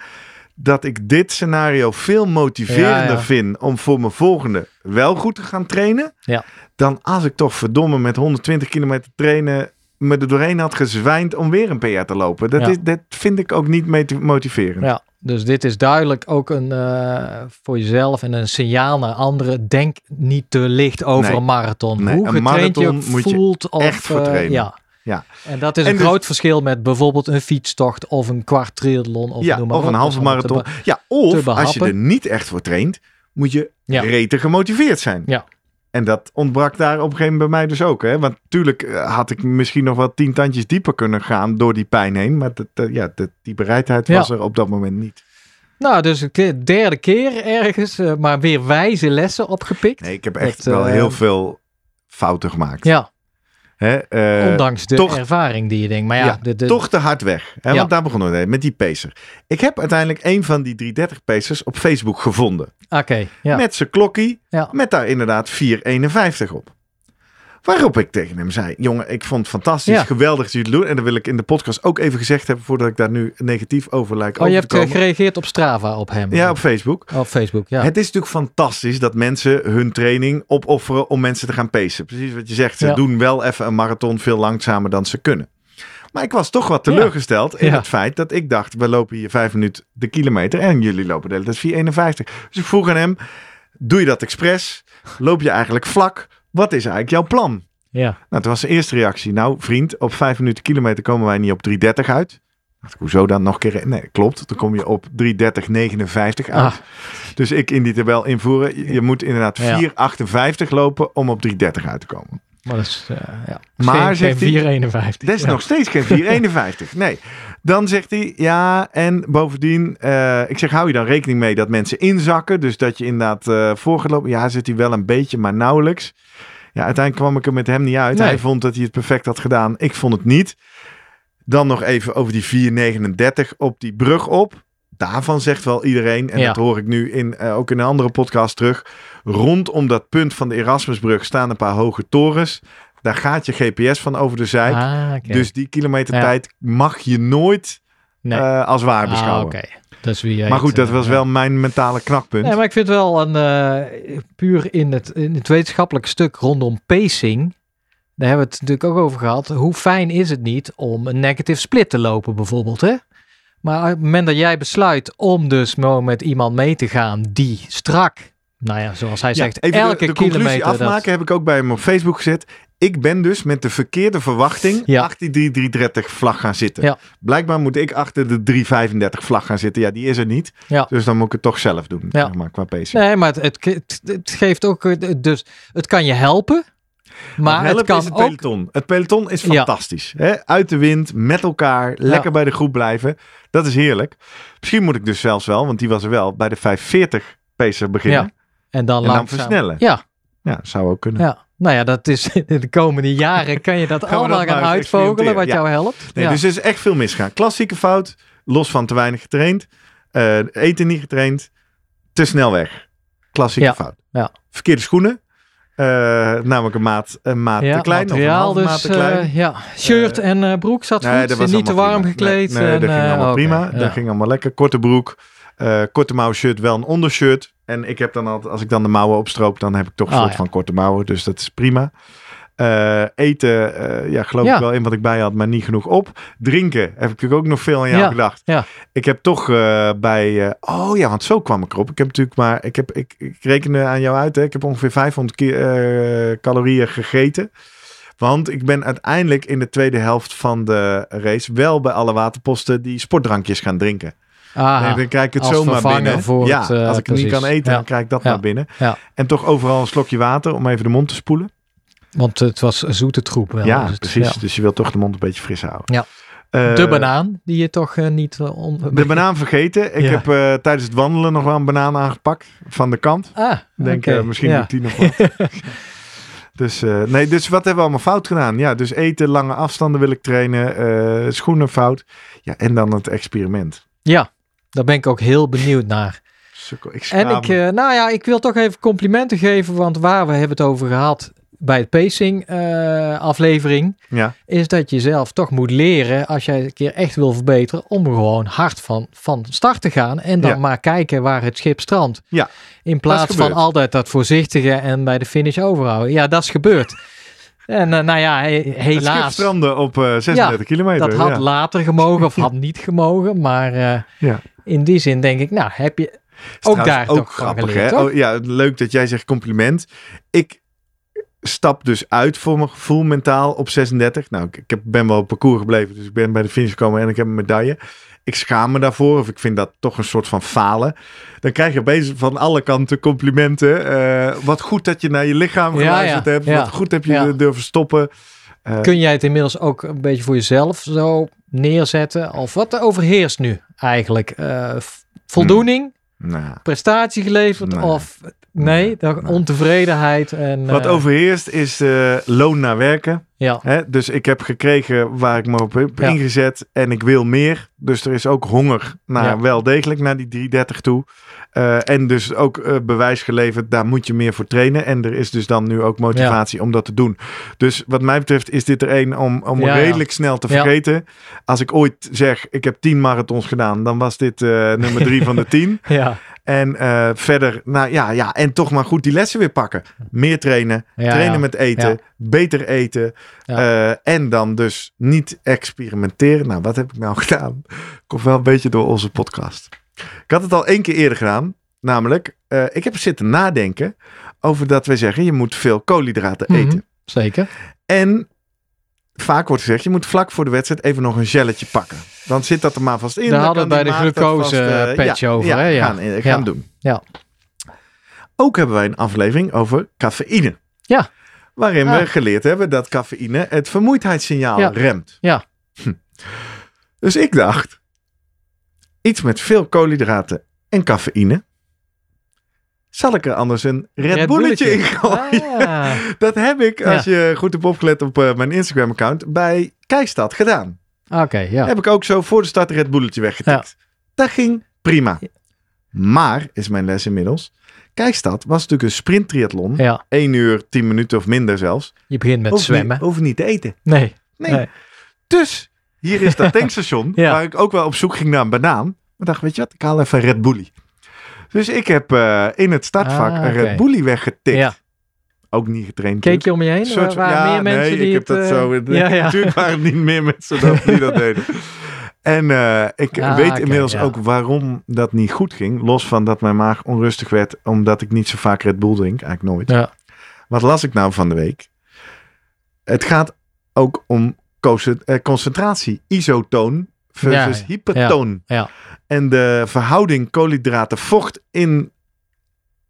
dat ik dit scenario veel motiverender Ja, vind... om voor mijn volgende wel goed te gaan trainen... Ja. dan als ik toch verdomme met 120 kilometer trainen... me er doorheen had gezwijnd om weer een PR te lopen. Dat, Ja. is, dat vind ik ook niet moti- motiverend. Ja, dus dit is duidelijk ook een eh, voor jezelf en een signaal naar anderen. Denk niet te licht over Nee. een marathon. Nee, Hoe een getraind je marathon je voelt. of, echt voor eh, ja. Ja. En dat is En een dus- groot verschil met bijvoorbeeld een fietstocht of een kwart triathlon. Of, ja, noem maar of een halve te marathon. Ja, te of als je er niet echt voor traint... moet je Ja. rete gemotiveerd zijn. Ja. En dat ontbrak daar op een gegeven moment bij mij dus ook. Hè? Want natuurlijk eh, had ik misschien nog wel tien tandjes dieper kunnen gaan door die pijn heen. Maar dat, ja, dat, die bereidheid Ja. was er op dat moment niet. Nou, dus een keer- derde keer ergens, eh, maar weer wijze lessen opgepikt. Nee, ik heb echt Dat, wel eh, heel veel fouten gemaakt. Ja, Hè? eh, ondanks de toch- ervaring die je denkt. Maar ja, ja, de, de, toch te hard weg. Hè? Ja. Want daar begonnen we mee, met die pacer. Ik heb uiteindelijk een van die 330 pacers op Facebook gevonden. Oké, ja. Met zijn klokkie. Met daar inderdaad 4,51 op. Waarop ik tegen hem zei: Jongen, ik vond het fantastisch, Ja. geweldig dat jullie het doen. En dat wil ik in de podcast ook even gezegd hebben voordat ik daar nu negatief over lijk Oh, je hebt eh, komen. gereageerd op Strava op hem. Ja, op Facebook. Op Facebook, ja. Het is natuurlijk fantastisch dat mensen hun training opofferen om mensen te gaan pacen. Precies wat je zegt. Ze Ja. doen wel even een marathon veel langzamer dan ze kunnen. Maar ik was toch wat Ja. teleurgesteld in Ja. het feit dat ik dacht, we lopen hier vijf minuten de kilometer en jullie lopen de hele tijd 4,51. Dus ik vroeg aan hem, doe je dat expres? Loop je eigenlijk vlak? Wat is eigenlijk jouw plan? ja. Nou, toen was zijn eerste reactie. Nou, vriend, op 5 minuten kilometer komen wij niet op 3.30 uit. Dacht ik, hoezo dan nog een keer? Nee, klopt. Dan kom je op 3.30.59 uit. Ah. Dus ik in die tabel invoeren. Je, moet inderdaad Ja. 4.58 lopen om op 3.30 uit te komen. Maar dat is, eh, ja. Maar, geen, zegt geen hij- 451. Dat is Ja. nog steeds geen 4,51. Nee. Dan zegt hij, ja, en bovendien, eh, ik zeg, hou je dan rekening mee dat mensen inzakken? Dus dat je inderdaad eh voor gaat lopen. Ja, zit hij wel een beetje, maar nauwelijks. Ja, uiteindelijk kwam ik er met hem niet uit. Nee. Hij vond dat hij het perfect had gedaan. Ik vond het niet. Dan nog even over die 4,39 op die brug op. Daarvan zegt wel iedereen, en Ja. dat hoor ik nu in, eh, ook in een andere podcast terug. Rondom dat punt van de Erasmusbrug staan een paar hoge torens. Daar gaat je GPS van over de zijk. Ah. Dus die kilometertijd mag je nooit nee. eh, als waar ah, beschouwen. oké. Dat is wie jij Maar goed, dat eh, was ja. wel mijn mentale knakpunt. Nee, maar ik vind wel een eh, puur in het, in het wetenschappelijk stuk rondom pacing. Daar hebben we het natuurlijk ook over gehad. Hoe fijn is het niet om een negative split te lopen, bijvoorbeeld? Hè? Maar op het moment dat jij besluit om dus met iemand mee te gaan die strak, nou ja, zoals hij Ja, zegt, even elke de, de conclusie kilometer. afmaken dat- heb ik ook bij hem op Facebook gezet. Ik ben dus met de verkeerde verwachting Ja. achter die 330 vlag gaan zitten. Ja. Blijkbaar moet ik achter de 335 vlag gaan zitten. Ja, die is er niet. Ja. Dus dan moet ik het toch zelf doen. Ja. zeg maar, qua pacing. Nee, maar het, het, het, het geeft ook, eh, dus het kan je helpen. Maar het kan is het ook peloton. Het peloton is Ja. fantastisch. Hè? Uit de wind, met elkaar, lekker bij de groep blijven. Dat is heerlijk. Misschien moet ik dus zelfs wel, want die was er wel, bij de 540 pacer beginnen. Ja. en dan En dan langzaam. versnellen. Ja, Ja, zou ook kunnen. ja. Nou ja, dat is in de komende jaren kan je dat Gaan allemaal dat gaan uitvogelen wat jou helpt. Nee. Dus er is echt veel misgaan. Klassieke fout, los van te weinig getraind. eh, eten niet getraind. Te snel weg. Klassieke fout. ja. Verkeerde schoenen. Eh, namelijk een maat, een maat ja, te klein. Of een materiaal maat dus, te klein. eh, ja. Shirt en eh, broek zat Nee, goed, was niet te warm prima. gekleed. Nee, nee, en, dat ging allemaal prima. Dat ging allemaal lekker. Korte broek. korte mouw shirt, wel een ondershirt. En ik heb dan altijd, als ik dan de mouwen opstroop, dan heb ik toch een Ah, soort ja. van korte mouwen. Dus dat is prima. Eh, eten, eh, ja, geloof Ja. ik wel in wat ik bij had, maar niet genoeg op. Drinken, heb ik natuurlijk ook nog veel aan jou Ja, gedacht. ja. Ik heb toch eh, bij, oh ja, want zo kwam ik erop. Ik heb natuurlijk maar, ik, heb, ik, ik rekende aan jou uit, hè. ik heb ongeveer 500 ki- eh, calorieën gegeten. Want ik ben uiteindelijk in de tweede helft van de race wel bij alle waterposten die sportdrankjes gaan drinken. Aha. Dan krijg ik het zomaar binnen. voor ja, het, als ik het niet kan eten, dan krijg ik dat maar binnen. En toch overal een slokje water om even de mond te spoelen. Want het was zoete troep wel. ja, dus precies. ja. Dus je wilt toch de mond een beetje fris houden. Ja. Eh, De banaan, die je toch eh, niet... eh, on... De banaan vergeten. Ik Ja. heb tijdens het wandelen nog wel een banaan aangepakt van de kant. Ah, Ik Denk, eh, misschien ja. die nog wat. dus, nee, dus wat hebben we allemaal fout gedaan? Ja, dus eten, lange afstanden wil ik trainen, schoenen fout. Ja, en dan het experiment. Ja, daar ben ik ook heel benieuwd naar. Sukkel, ik En ik, nou ja, ik wil toch even complimenten geven, want waar we hebben het over gehad bij het pacing eh, aflevering, ja, is dat je zelf toch moet leren, als jij een keer echt wil verbeteren, om gewoon hard van, van start te gaan en dan Ja. maar kijken waar het schip strandt. Ja, In plaats van altijd dat voorzichtige en bij de finish overhouden. Ja, dat is gebeurd. En eh, nou ja, he- het schip helaas. strandde op eh 36 kilometer. Dat had ja. later gemogen of had niet gemogen, maar Ja. in die zin denk ik, nou heb je ook daar toch van grappig, geleerd, hè? toch? Oh, ja, leuk dat jij zegt compliment. Ik stap dus uit voor mijn gevoel mentaal op 36. Nou, ik, ik heb, ben wel op parcours gebleven, dus ik ben bij de finish gekomen en ik heb een medaille. Ik schaam me daarvoor, of ik vind dat toch een soort van falen. Dan krijg je opeens van alle kanten complimenten. Eh, wat goed dat je naar je lichaam geluisterd ja, hebt. ja, wat goed heb je durven stoppen. Eh, Kun jij het inmiddels ook een beetje voor jezelf zo neerzetten? Of wat overheerst nu eigenlijk? Eh, voldoening, nou, prestatie geleverd Nee. of Nee, de ontevredenheid en... Wat eh, overheerst is eh, loon naar werken. Ja, Hè? Dus ik heb gekregen waar ik me op heb Ja. ingezet en ik wil meer. Dus er is ook honger naar Ja. wel degelijk naar die 330 toe. Eh, en dus ook bewijs geleverd, daar moet je meer voor trainen. En er is dus dan nu ook motivatie om dat te doen. Dus wat mij betreft is dit er één om, om redelijk snel te vergeten. Als ik ooit zeg, ik heb 10 marathons gedaan, dan was dit nummer drie van de 10. ja, En eh, verder, nou ja, ja, en toch maar goed die lessen weer pakken. Meer trainen, ja, trainen ja. met eten, Ja. beter eten. Eh, en dan dus niet experimenteren. Nou, wat heb ik nou gedaan? Komt wel een beetje door onze podcast. Ik had het al één keer eerder gedaan. Namelijk, eh, ik heb zitten nadenken over dat wij zeggen, je moet veel koolhydraten Mhm. eten. Zeker. En vaak wordt gezegd, je moet vlak voor de wedstrijd even nog een gelletje pakken. Dan zit dat er maar vast in. Daar dan hadden we bij de glucose, eh, patch ja, over, Ja, hè? Ja. gaan, eh, gaan doen. Ja. Ook hebben wij een aflevering over cafeïne. Ja. Waarin Ah. we geleerd hebben dat cafeïne het vermoeidheidssignaal Ja. remt. Ja. Hm. Dus ik dacht, iets met veel koolhydraten en cafeïne. Zal ik er anders een Red, Red Bulletje in gooien? Ah, Dat heb ik, Ja. als je goed hebt opgelet op eh, mijn Instagram-account, bij Kijstad gedaan. Oké, ja. Heb ik ook zo voor de start een Red Bulletje weggetikt. Dat ging prima. Maar, is mijn les inmiddels, Kijstad was natuurlijk een sprinttriathlon. Ja, 1 uur, 10 minuten of minder zelfs. je begint met zwemmen. Niet, hoef niet te eten. Nee. Nee. Nee. Dus, hier is dat tankstation, Ja. waar ik ook wel op zoek ging naar een banaan. Maar dacht, weet je wat, ik haal even Red Bulli. Dus ik heb eh, in het startvak Ah, een Red. Bulli weggetikt. Ja. Ook niet getraind. Keek je om je heen? Soort waren ja, meer mensen nee, die ik heb het, dat eh, zo. Ja, ja. Natuurlijk waren niet meer mensen dat, die dat deden. En eh, ik Ah, weet inmiddels ja. ook waarom dat niet goed ging. Los van dat mijn maag onrustig werd, omdat ik niet zo vaak Red Bull drink. Eigenlijk nooit. Ja. Wat las ik nou van de week? Het gaat ook om conce- concentratie. Isotoon versus Ja, hypertoon. ja. En de verhouding koolhydraten-vocht in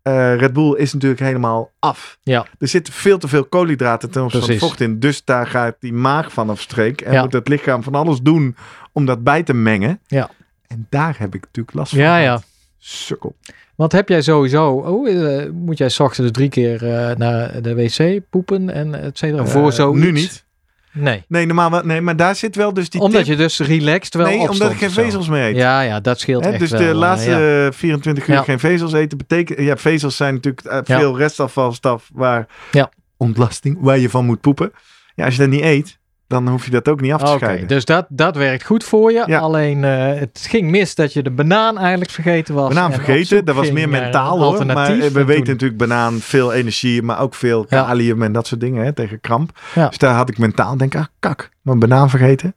eh, Red Bull is natuurlijk helemaal af. Ja. Er zit veel te veel koolhydraten ten opzichte van vocht in. Dus daar gaat die maag van afstreek. En Ja. moet het lichaam van alles doen om dat bij te mengen. Ja. En daar heb ik natuurlijk last van. Ja, ja. Sukkel. Want heb jij sowieso, oh, eh, moet jij 's ochtends drie keer eh, naar de wc poepen en et cetera? voor zoiets? Nu niet. Nee. Nee, normaal wel. Nee, maar daar zit wel dus die Omdat tip. je dus relaxed wel Nee, omdat ik geen vezels meer eet. Ja, ja, dat scheelt Hè, echt dus wel. de eh, laatste ja. eh, 24 uur Ja. geen vezels eten betekent... Ja, vezels zijn natuurlijk eh, Ja. veel restafvalstaf waar Ja. ontlasting, waar je van moet poepen. Ja, als je dat niet eet, dan hoef je dat ook niet af te scheiden. dus dat, dat werkt goed voor je. Ja. Alleen eh, het ging mis dat je de banaan eigenlijk vergeten was. Banaan vergeten, dat was meer mentaal hoor. Maar eh, we En weten toen- natuurlijk banaan veel energie, maar ook veel Ja. kalium en dat soort dingen hè, tegen kramp. Ja. Dus daar had ik mentaal denk ah kak, mijn banaan vergeten.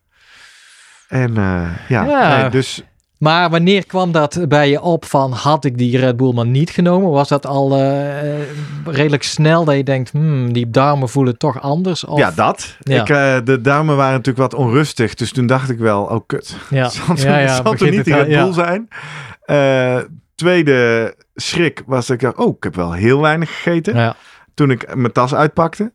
En eh, ja, Ja. Nee, dus Maar wanneer kwam dat bij je op van had ik die Red Bull maar niet genomen? Was dat al eh, redelijk snel dat je denkt, hmm, die darmen voelen toch anders? Of, ja, dat. Ja. Ik, eh, de darmen waren natuurlijk wat onrustig, dus toen dacht ik wel, oh kut. ja. zal ja, ja, zal toch niet die Red Bull zijn? Eh, tweede schrik was dat ik dacht, oh, ik heb wel heel weinig gegeten. Ja. Toen ik mijn tas uitpakte.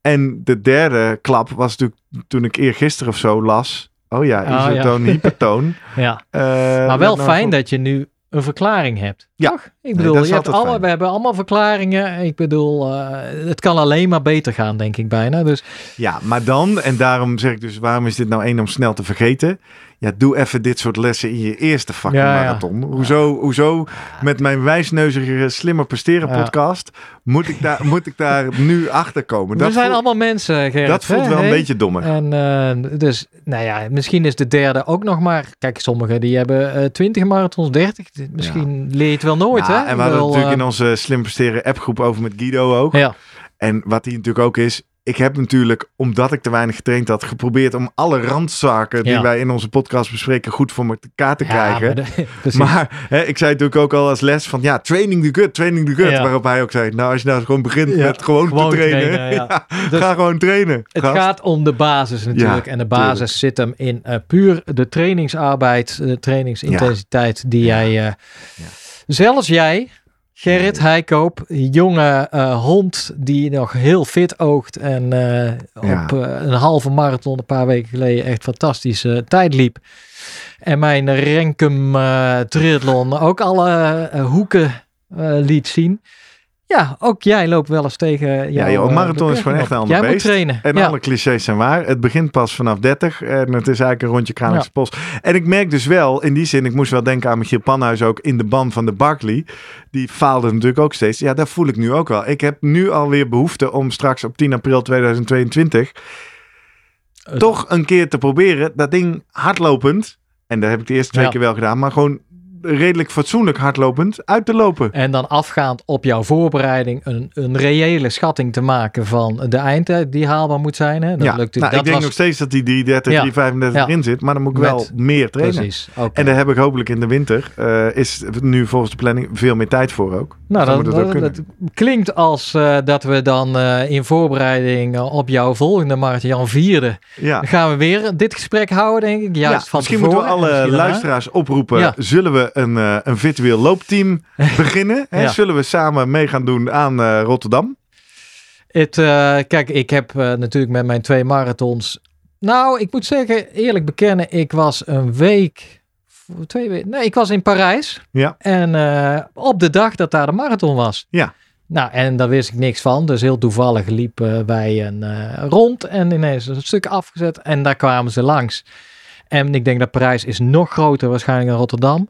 En de derde klap was natuurlijk toen ik eergisteren of zo las. Oh ja, Oh, ja. isotoon, hypertoon. ja. Eh, Maar wel nou fijn dat je nu een verklaring hebt. Ja. Toch? Ik bedoel, je hebt alle, fijn. we hebben allemaal verklaringen. Ik bedoel, eh, het kan alleen maar beter gaan, denk ik bijna. Dus Ja, maar dan, en daarom zeg ik dus, waarom is dit nou één om snel te vergeten? Ja, doe even dit soort lessen in je eerste fucking Ja, ja. marathon. Hoezo, hoezo met mijn wijsneuzige slimmer presteren podcast moet ik daar, moet ik daar nu achter komen? we zijn voelt, allemaal mensen, Gerrit. dat voelt hè? wel een Hey? beetje dommer. En eh, dus, nou ja, misschien is de derde ook nog maar. Kijk, sommigen die hebben eh 20 marathons, 30. Misschien leer je het wel nooit, Ja, hè? en we hadden natuurlijk eh, in onze slim presteren appgroep over met Guido ook. Ja, En wat hij natuurlijk ook is, ik heb natuurlijk, omdat ik te weinig getraind had, geprobeerd om alle randzaken die Ja. wij in onze podcast bespreken goed voor elkaar te ja, krijgen. maar de- precies. Maar hè, ik zei natuurlijk ook al als les van ja, training the good, training the good. Ja. Waarop hij ook zei, nou als je nou gewoon begint Ja, met gewoon, gewoon te trainen. trainen, ja. ja, Dus ga gewoon trainen. Het gast. gaat om de basis natuurlijk. Ja, en de basis tuurlijk. zit hem in eh, puur de trainingsarbeid, de trainingsintensiteit die jij... eh, Zelfs jij, Gerrit Heikoop, jonge eh, hond die nog heel fit oogt en eh, Ja. op eh, een halve marathon een paar weken geleden echt fantastische tijd liep. En mijn Renkum triathlon ook alle hoeken liet zien. Ja, ook jij loopt wel eens tegen Ja, jouw, joh, een eh, marathon is gewoon echt een ander. Jij moet beest. trainen. En ja. alle clichés zijn waar. Het begint pas vanaf 30 en het is eigenlijk een rondje Kralingse Ja. Bos. En ik merk dus wel, in die zin, ik moest wel denken aan Michiel Panhuis ook in de ban van de Barkley. Die faalde natuurlijk ook steeds. Ja, dat voel ik nu ook wel. Ik heb nu alweer behoefte om straks op 10 april 2022 Het- toch een keer te proberen dat ding hardlopend. En dat heb ik de eerste twee Ja. keer wel gedaan, maar gewoon redelijk fatsoenlijk hardlopend uit te lopen. En dan afgaand op jouw voorbereiding een, een reële schatting te maken van de eindtijd die haalbaar moet zijn. Hè? Dat ja, lukt, nou, dat ik denk was, nog steeds dat die 330, Ja. 335 Ja. erin zit, maar dan moet ik wel meer trainen. Precies. En daar heb ik hopelijk in de winter, eh, is nu volgens de planning veel meer tijd voor ook. Nou, dan dat, moet het ook dat- klinkt als eh, dat we dan eh, in voorbereiding op jouw volgende marathon, Jan Vierde, gaan we weer dit gesprek houden, denk ik. Juist Ja, van misschien moeten we alle luisteraars oproepen. Zullen we een, eh, een virtueel loopteam beginnen? Hè? Ja. Zullen we samen mee gaan doen aan eh, Rotterdam? Het, eh, kijk, ik heb natuurlijk met mijn twee marathons. Nou, ik moet zeggen, eerlijk bekennen, ik was een week. Twee weken. Nee, ik was in Parijs. Ja. En op de dag dat daar de marathon was. Ja. Nou, en daar wist ik niks van. Dus heel toevallig liepen wij een rond en ineens een stuk afgezet. En daar kwamen ze langs. En ik denk dat Parijs is nog groter waarschijnlijk dan Rotterdam.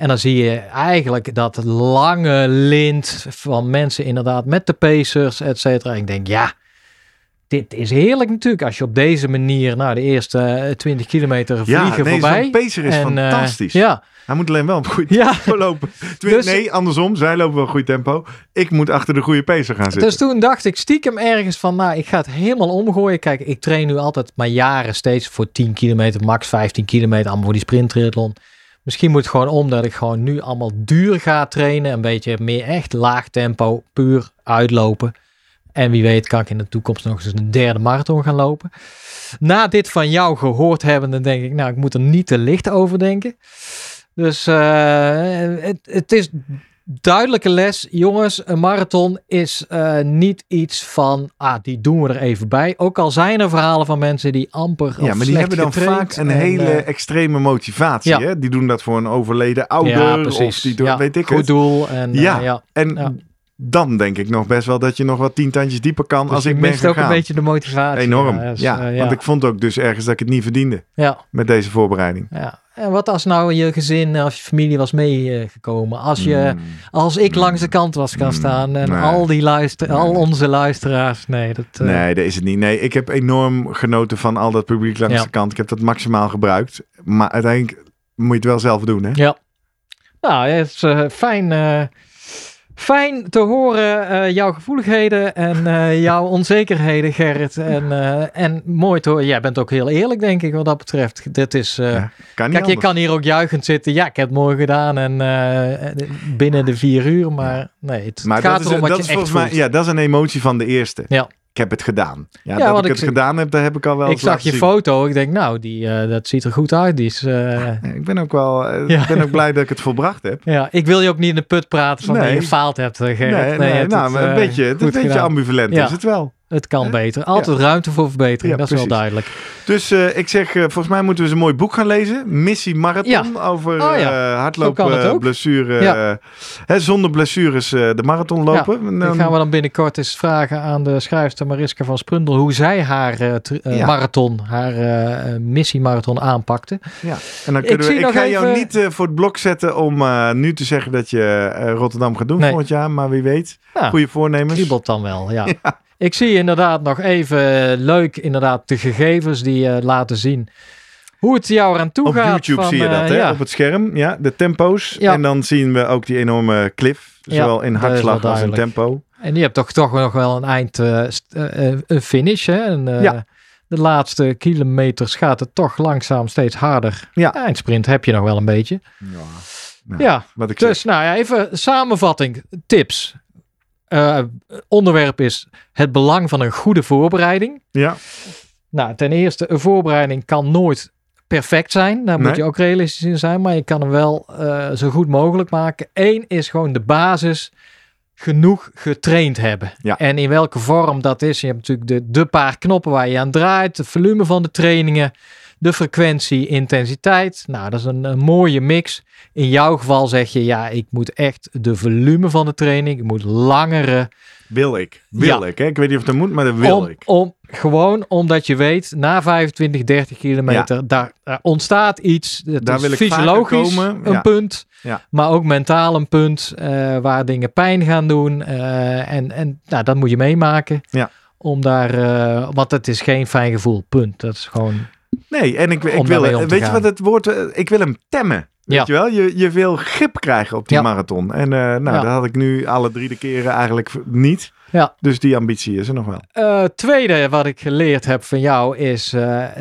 En dan zie je eigenlijk dat lange lint van mensen inderdaad met de pacers, et cetera. Ik denk, ja, dit is heerlijk natuurlijk. Als je op deze manier, nou, de eerste eh, 20 kilometer Ja, vliegen nee, voorbij. zo'n pacer is En, eh, fantastisch. ja, Hij moet alleen wel op goed ja. tempo lopen. Dus- nee, andersom. Zij lopen wel goed tempo. Ik moet achter de goede pacer gaan zitten. Dus toen dacht ik stiekem ergens van, nou, ik ga het helemaal omgooien. Kijk, ik train nu altijd maar jaren steeds voor 10 kilometer, max 15 kilometer, allemaal voor die sprinttriathlon. Misschien moet het gewoon om dat ik gewoon nu allemaal duur ga trainen. Een beetje meer echt laag tempo, puur uitlopen. En wie weet kan ik in de toekomst nog eens een derde marathon gaan lopen. Na dit van jou gehoord hebben, dan denk ik, nou, ik moet er niet te licht over denken. Dus eh, het, het is duidelijke les. Jongens, een marathon is eh, niet iets van, ah, die doen we er even bij. Ook al zijn er verhalen van mensen die amper ja, maar die hebben dan vaak een en, hele eh, extreme motivatie. ja. Hè? Die doen dat voor een overleden ouder. ja, Of precies. die doen, ja, weet ik goed het. doel. En, eh, Ja. ja. En Ja. Dan denk ik nog best wel dat je nog wat tien tandjes dieper kan Dus als ik ben mist ook gegaan. een beetje de motivatie. Enorm. Ja, dus, ja, eh, want ik vond ook dus ergens dat ik het niet verdiende ja, met deze voorbereiding. ja. En wat als nou je gezin of je familie was meegekomen? Als, je, Mm. als ik langs de kant was gaan Mm, staan en nee. al, die luister, al onze luisteraars. Nee, dat, eh, Nee, dat is het niet. Nee, ik heb enorm genoten van al dat publiek langs Ja. de kant. Ik heb dat maximaal gebruikt. Maar uiteindelijk moet je het wel zelf doen, hè? Ja. Nou, ja, het is eh, fijn, fijn te horen eh, jouw gevoeligheden en eh, jouw onzekerheden, Gerrit. En, eh, en mooi te horen. Jij bent ook heel eerlijk, denk ik, wat dat betreft. Dit is... Ja, Kan Kijk, je kan hier ook juichend zitten. Ja, ik heb het mooi gedaan en binnen de vier uur. Maar nee, het Maar gaat erom wat dat je is echt volgens mij, ja, dat is een emotie van de eerste. Ja. Ik heb het gedaan. Ja, Ja, dat ik ik het zie- gedaan heb, dat heb ik al wel ik zag je zien. foto. Ik denk, nou, die, eh, dat ziet er goed uit. Die is, eh, Ik ben ook wel, Ja. ik ben ook blij dat ik het volbracht heb. ja, ik wil je ook niet in de put praten van dat Nee. je gefaald hebt, Gerrit. Nee, nee, nou, het, een beetje, het een beetje ambivalent Ja. is het wel. Het kan beter. Altijd ruimte voor verbetering, Ja, dat is wel duidelijk. Dus eh, ik zeg, eh, volgens mij moeten we eens een mooi boek gaan lezen. Missie Marathon over Oh, eh, hardlopen, blessure. Hè, zonder blessures de marathon lopen. En Dan gaan we dan binnenkort eens vragen aan de schrijfster Mariska van Sprundel hoe zij haar marathon, haar eh, missiemarathon aanpakte. Ja, en dan Ik kunnen we, ik ga jou niet voor het blok zetten om nu te zeggen dat je Rotterdam gaat doen Nee. volgend jaar, maar wie weet. Ja. Goede voornemens. kriebelt dan wel, ja. Ik zie inderdaad nog even leuk, inderdaad, de gegevens die eh, laten zien hoe het jou eraan toe Op gaat. YouTube van, zie je dat, eh, hè? ja. Op het scherm. Ja, de tempo's. Ja. En dan zien we ook die enorme cliff. Ja, Zowel in hartslag als in tempo. En je hebt toch, toch nog wel een eind, eh, eh, eh, een finish, hè? En, eh, Ja. De laatste kilometers gaat het toch langzaam steeds harder. Ja. Eindsprint heb je nog wel een beetje. Ja, Ja, wat ik dus nou ja, even samenvatting, tips. Eh, onderwerp is het belang van een goede voorbereiding. Ja, Nou, ten eerste, een voorbereiding kan nooit perfect zijn. Daar moet je ook realistisch in zijn. Maar je kan hem wel eh, zo goed mogelijk maken. Eén is gewoon de basis genoeg getraind hebben. Ja. En in welke vorm dat is. Je hebt natuurlijk de, de paar knoppen waar je aan draait. Het volume van de trainingen. De frequentie, intensiteit. Nou, dat is een, een mooie mix. In jouw geval zeg je, ja, ik moet echt de volume van de training, ik moet langere Wil ik. Wil Ja. ik. Hè? Ik weet niet of dat moet, maar dat wil om, ik. Om, gewoon omdat je weet, na 25, 30 kilometer, daar, daar ontstaat iets. Het Daar is wil ik fysiologisch komen, een ja. punt, maar ook mentaal een punt eh, waar dingen pijn gaan doen. eh, en en nou, dat moet je meemaken. Ja. Om daar, eh, want het is geen fijn gevoel, punt. Dat is gewoon, Nee, en ik, ik wil, weet je wat het woord, eh, ik wil hem temmen. Weet Ja. je wel, je, je wil grip krijgen op die Ja. marathon. En eh, nou, Ja. dat had ik nu alle drie de keren eigenlijk niet. Ja. Dus die ambitie is er nog wel. Eh, tweede wat ik geleerd heb van jou is: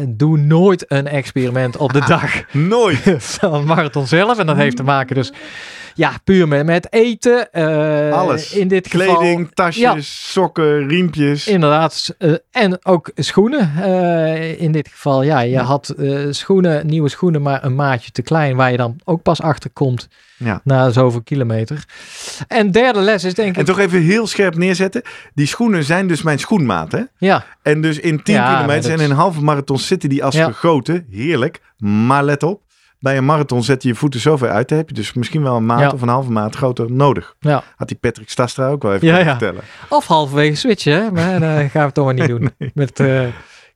doe nooit een experiment op de dag Nooit. van een marathon zelf. En dat heeft te maken dus ja, puur met, met eten. eh, Alles. In dit geval. Kleding, tasjes, sokken, riempjes. Inderdaad. eh, en ook schoenen. eh, in dit geval, ja, je had schoenen, nieuwe schoenen, maar een maatje te klein, waar je dan ook pas achter komt Ja. na zoveel kilometer. En derde les is denk En ik. toch even heel scherp neerzetten. Die schoenen zijn dus mijn schoenmaat. Hè? Ja, En dus in 10 Ja, maar kilometer en in een halve marathon zitten die als gegoten. Heerlijk. Maar let op. Bij een marathon zet je je voeten zo ver uit. Dan heb je dus misschien wel een maat Ja. of een halve maat groter nodig. ja. Had die Patrick Stastra ook wel even Ja, vertellen. Of halverwege switchen, hè? maar dat gaan we toch maar niet doen. Met eh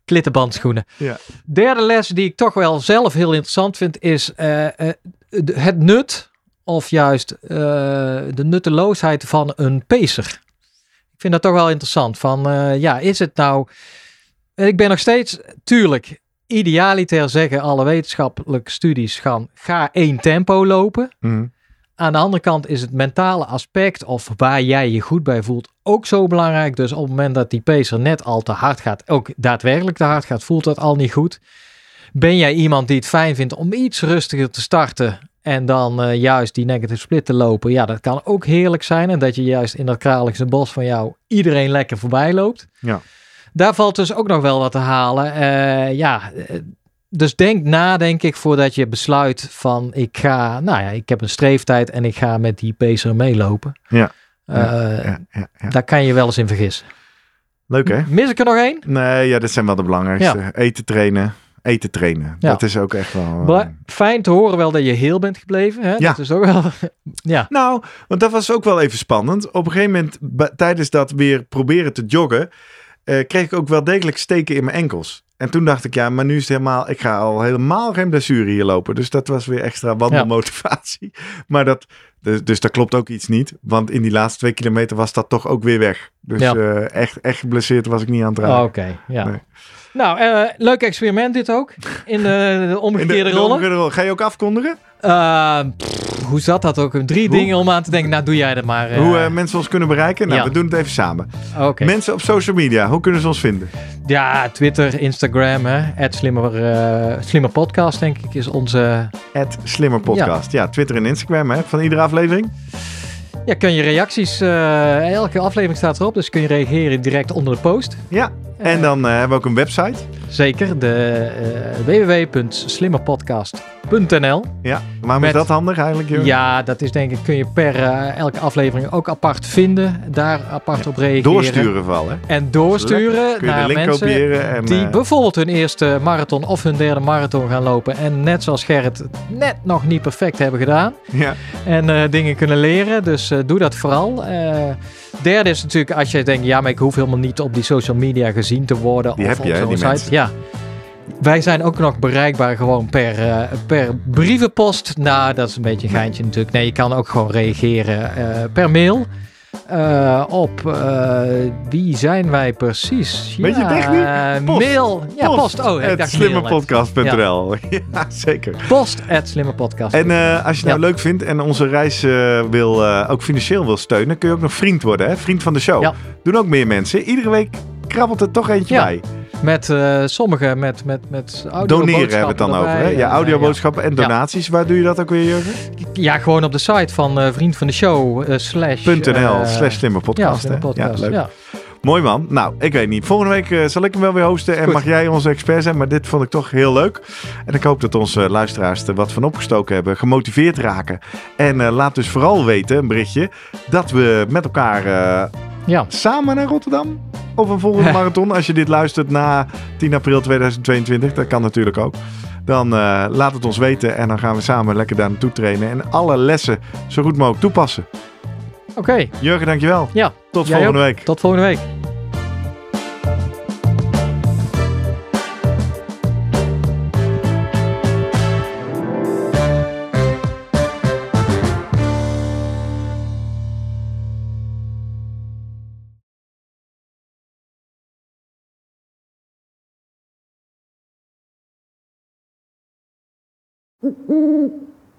klittenbandschoenen. Ja. Derde les die ik toch wel zelf heel interessant vind is eh, eh, de- het nut of juist eh, de nutteloosheid van een pacer. Ik vind dat toch wel interessant. Van eh, ja, is het nou. Ik ben nog steeds, tuurlijk, idealiter zeggen alle wetenschappelijke studies gaan, ga één tempo lopen. Mhm. Aan de andere kant is het mentale aspect of waar jij je goed bij voelt ook zo belangrijk. Dus op het moment dat die pacer net al te hard gaat, ook daadwerkelijk te hard gaat, voelt dat al niet goed. Ben jij iemand die het fijn vindt om iets rustiger te starten en dan eh, juist die negative split te lopen? Ja, dat kan ook heerlijk zijn. En dat je juist in dat kralische bos van jou iedereen lekker voorbij loopt. Ja. Daar valt dus ook nog wel wat te halen. Eh, ja, eh, dus denk na, denk ik, voordat je besluit van ik ga, nou ja, ik heb een streeftijd en ik ga met die pacer meelopen. Ja. Eh, Ja, ja, ja. Daar kan je wel eens in vergissen. Leuk hè? Mis ik er nog één? Nee, ja, dat zijn wel de belangrijkste. Eten trainen. Eten trainen. Ja. Dat is ook echt wel... Fijn te horen wel dat je heel bent gebleven. Hè? Ja. Dat is ook wel. ja. Nou, want dat was ook wel even spannend. Op een gegeven moment, tijdens dat weer proberen te joggen, eh, kreeg ik ook wel degelijk steken in mijn enkels. En toen dacht ik, ja, maar nu is het helemaal, ik ga al helemaal geen blessure hier lopen. Dus dat was weer extra wandelmotivatie. Maar dat, dus, dus dat klopt ook iets niet. Want in die laatste twee kilometer was dat toch ook weer weg. Dus Ja. eh, echt, echt geblesseerd was ik niet aan het Oh, raken. Oké, ja. Nee. Nou, eh, leuk experiment dit ook. In de, omgekeerde in de rollen. omgekeerde rol. Ga je ook afkondigen? Eh, pff, hoe zat dat ook? Drie Hoe? dingen om aan te denken. Nou, doe jij dat maar. eh. Hoe eh, mensen ons kunnen bereiken? Nou, ja. we doen het even samen. Mensen op social media, hoe kunnen ze ons vinden? Ja, Twitter, Instagram, hè. Slimmer, eh, slimmer podcast, denk ik, is onze... Het Slimmer Podcast. Ja. Twitter en Instagram hè, van iedere aflevering. Ja, kun je reacties... eh, elke aflevering staat erop, dus kun je reageren direct onder de post. Ja. En Eh, dan eh, hebben we ook een website. Zeker, de uh, www.slimmerpodcast.nl Ja. Waarom Met- is dat handig eigenlijk? Ja, dat is denk ik, kun je per eh, elke aflevering ook apart vinden. Daar apart op reageren. Doorsturen vooral. Hè? En doorsturen Kun je de naar link mensen kopiëren. En, die eh, bijvoorbeeld hun eerste marathon of hun derde marathon gaan lopen. En net zoals Gerrit net nog niet perfect hebben gedaan. ja. En eh, dingen kunnen leren. Dus eh, doe dat vooral. Eh, derde is natuurlijk als je denkt, ja, maar ik hoef helemaal niet op die social media gezien te worden. Die of heb op je, hè, zo'n site. mensen. Ja. Wij zijn ook nog bereikbaar gewoon per, eh, per brievenpost. Nou, dat is een beetje een geintje natuurlijk. Nee, je kan ook gewoon reageren eh, per mail. Eh, op eh, wie zijn wij precies? Weet je ja, het echt niet? Post. Mail. Ja, post. Oh, Het mail. slimmerpodcast.nl. Ja. zeker. Post at slimmerpodcast. En eh, als je het nou Ja. leuk vindt en onze reis wil, ook financieel wil steunen, kun je ook nog vriend worden. Hè? Vriend van de show. Ja. Doen ook meer mensen. Iedere week krabbelt er toch eentje Ja. bij. Met uh, sommigen met, met, met audio Doneren hebben we het dan over. Hè? Ja, audioboodschappen en donaties. Waar doe je dat ook weer, Jurgen? Ja, ja gewoon op de site van uh, Vriend van de Show. Uh, slash, .nl slash slimme Ja, podcast. slimme hè? podcast. Ja, leuk. Ja. Mooi man. Nou, ik weet niet. Volgende week uh, zal ik hem wel weer hosten. En Goed. mag jij onze expert zijn. Maar dit vond ik toch heel leuk. En ik hoop dat onze luisteraars er wat van opgestoken hebben. Gemotiveerd raken. En uh, laat dus vooral weten, een berichtje. Dat we met elkaar uh, ja. samen naar Rotterdam of een volgende marathon. Als je dit luistert na 10 april 2022, dat kan natuurlijk ook. Dan eh, laat het ons weten en dan gaan we samen lekker daar naartoe trainen. En alle lessen zo goed mogelijk toepassen. Oké, Jurgen, dankjewel. ja. Tot volgende ook. week. Tot volgende week.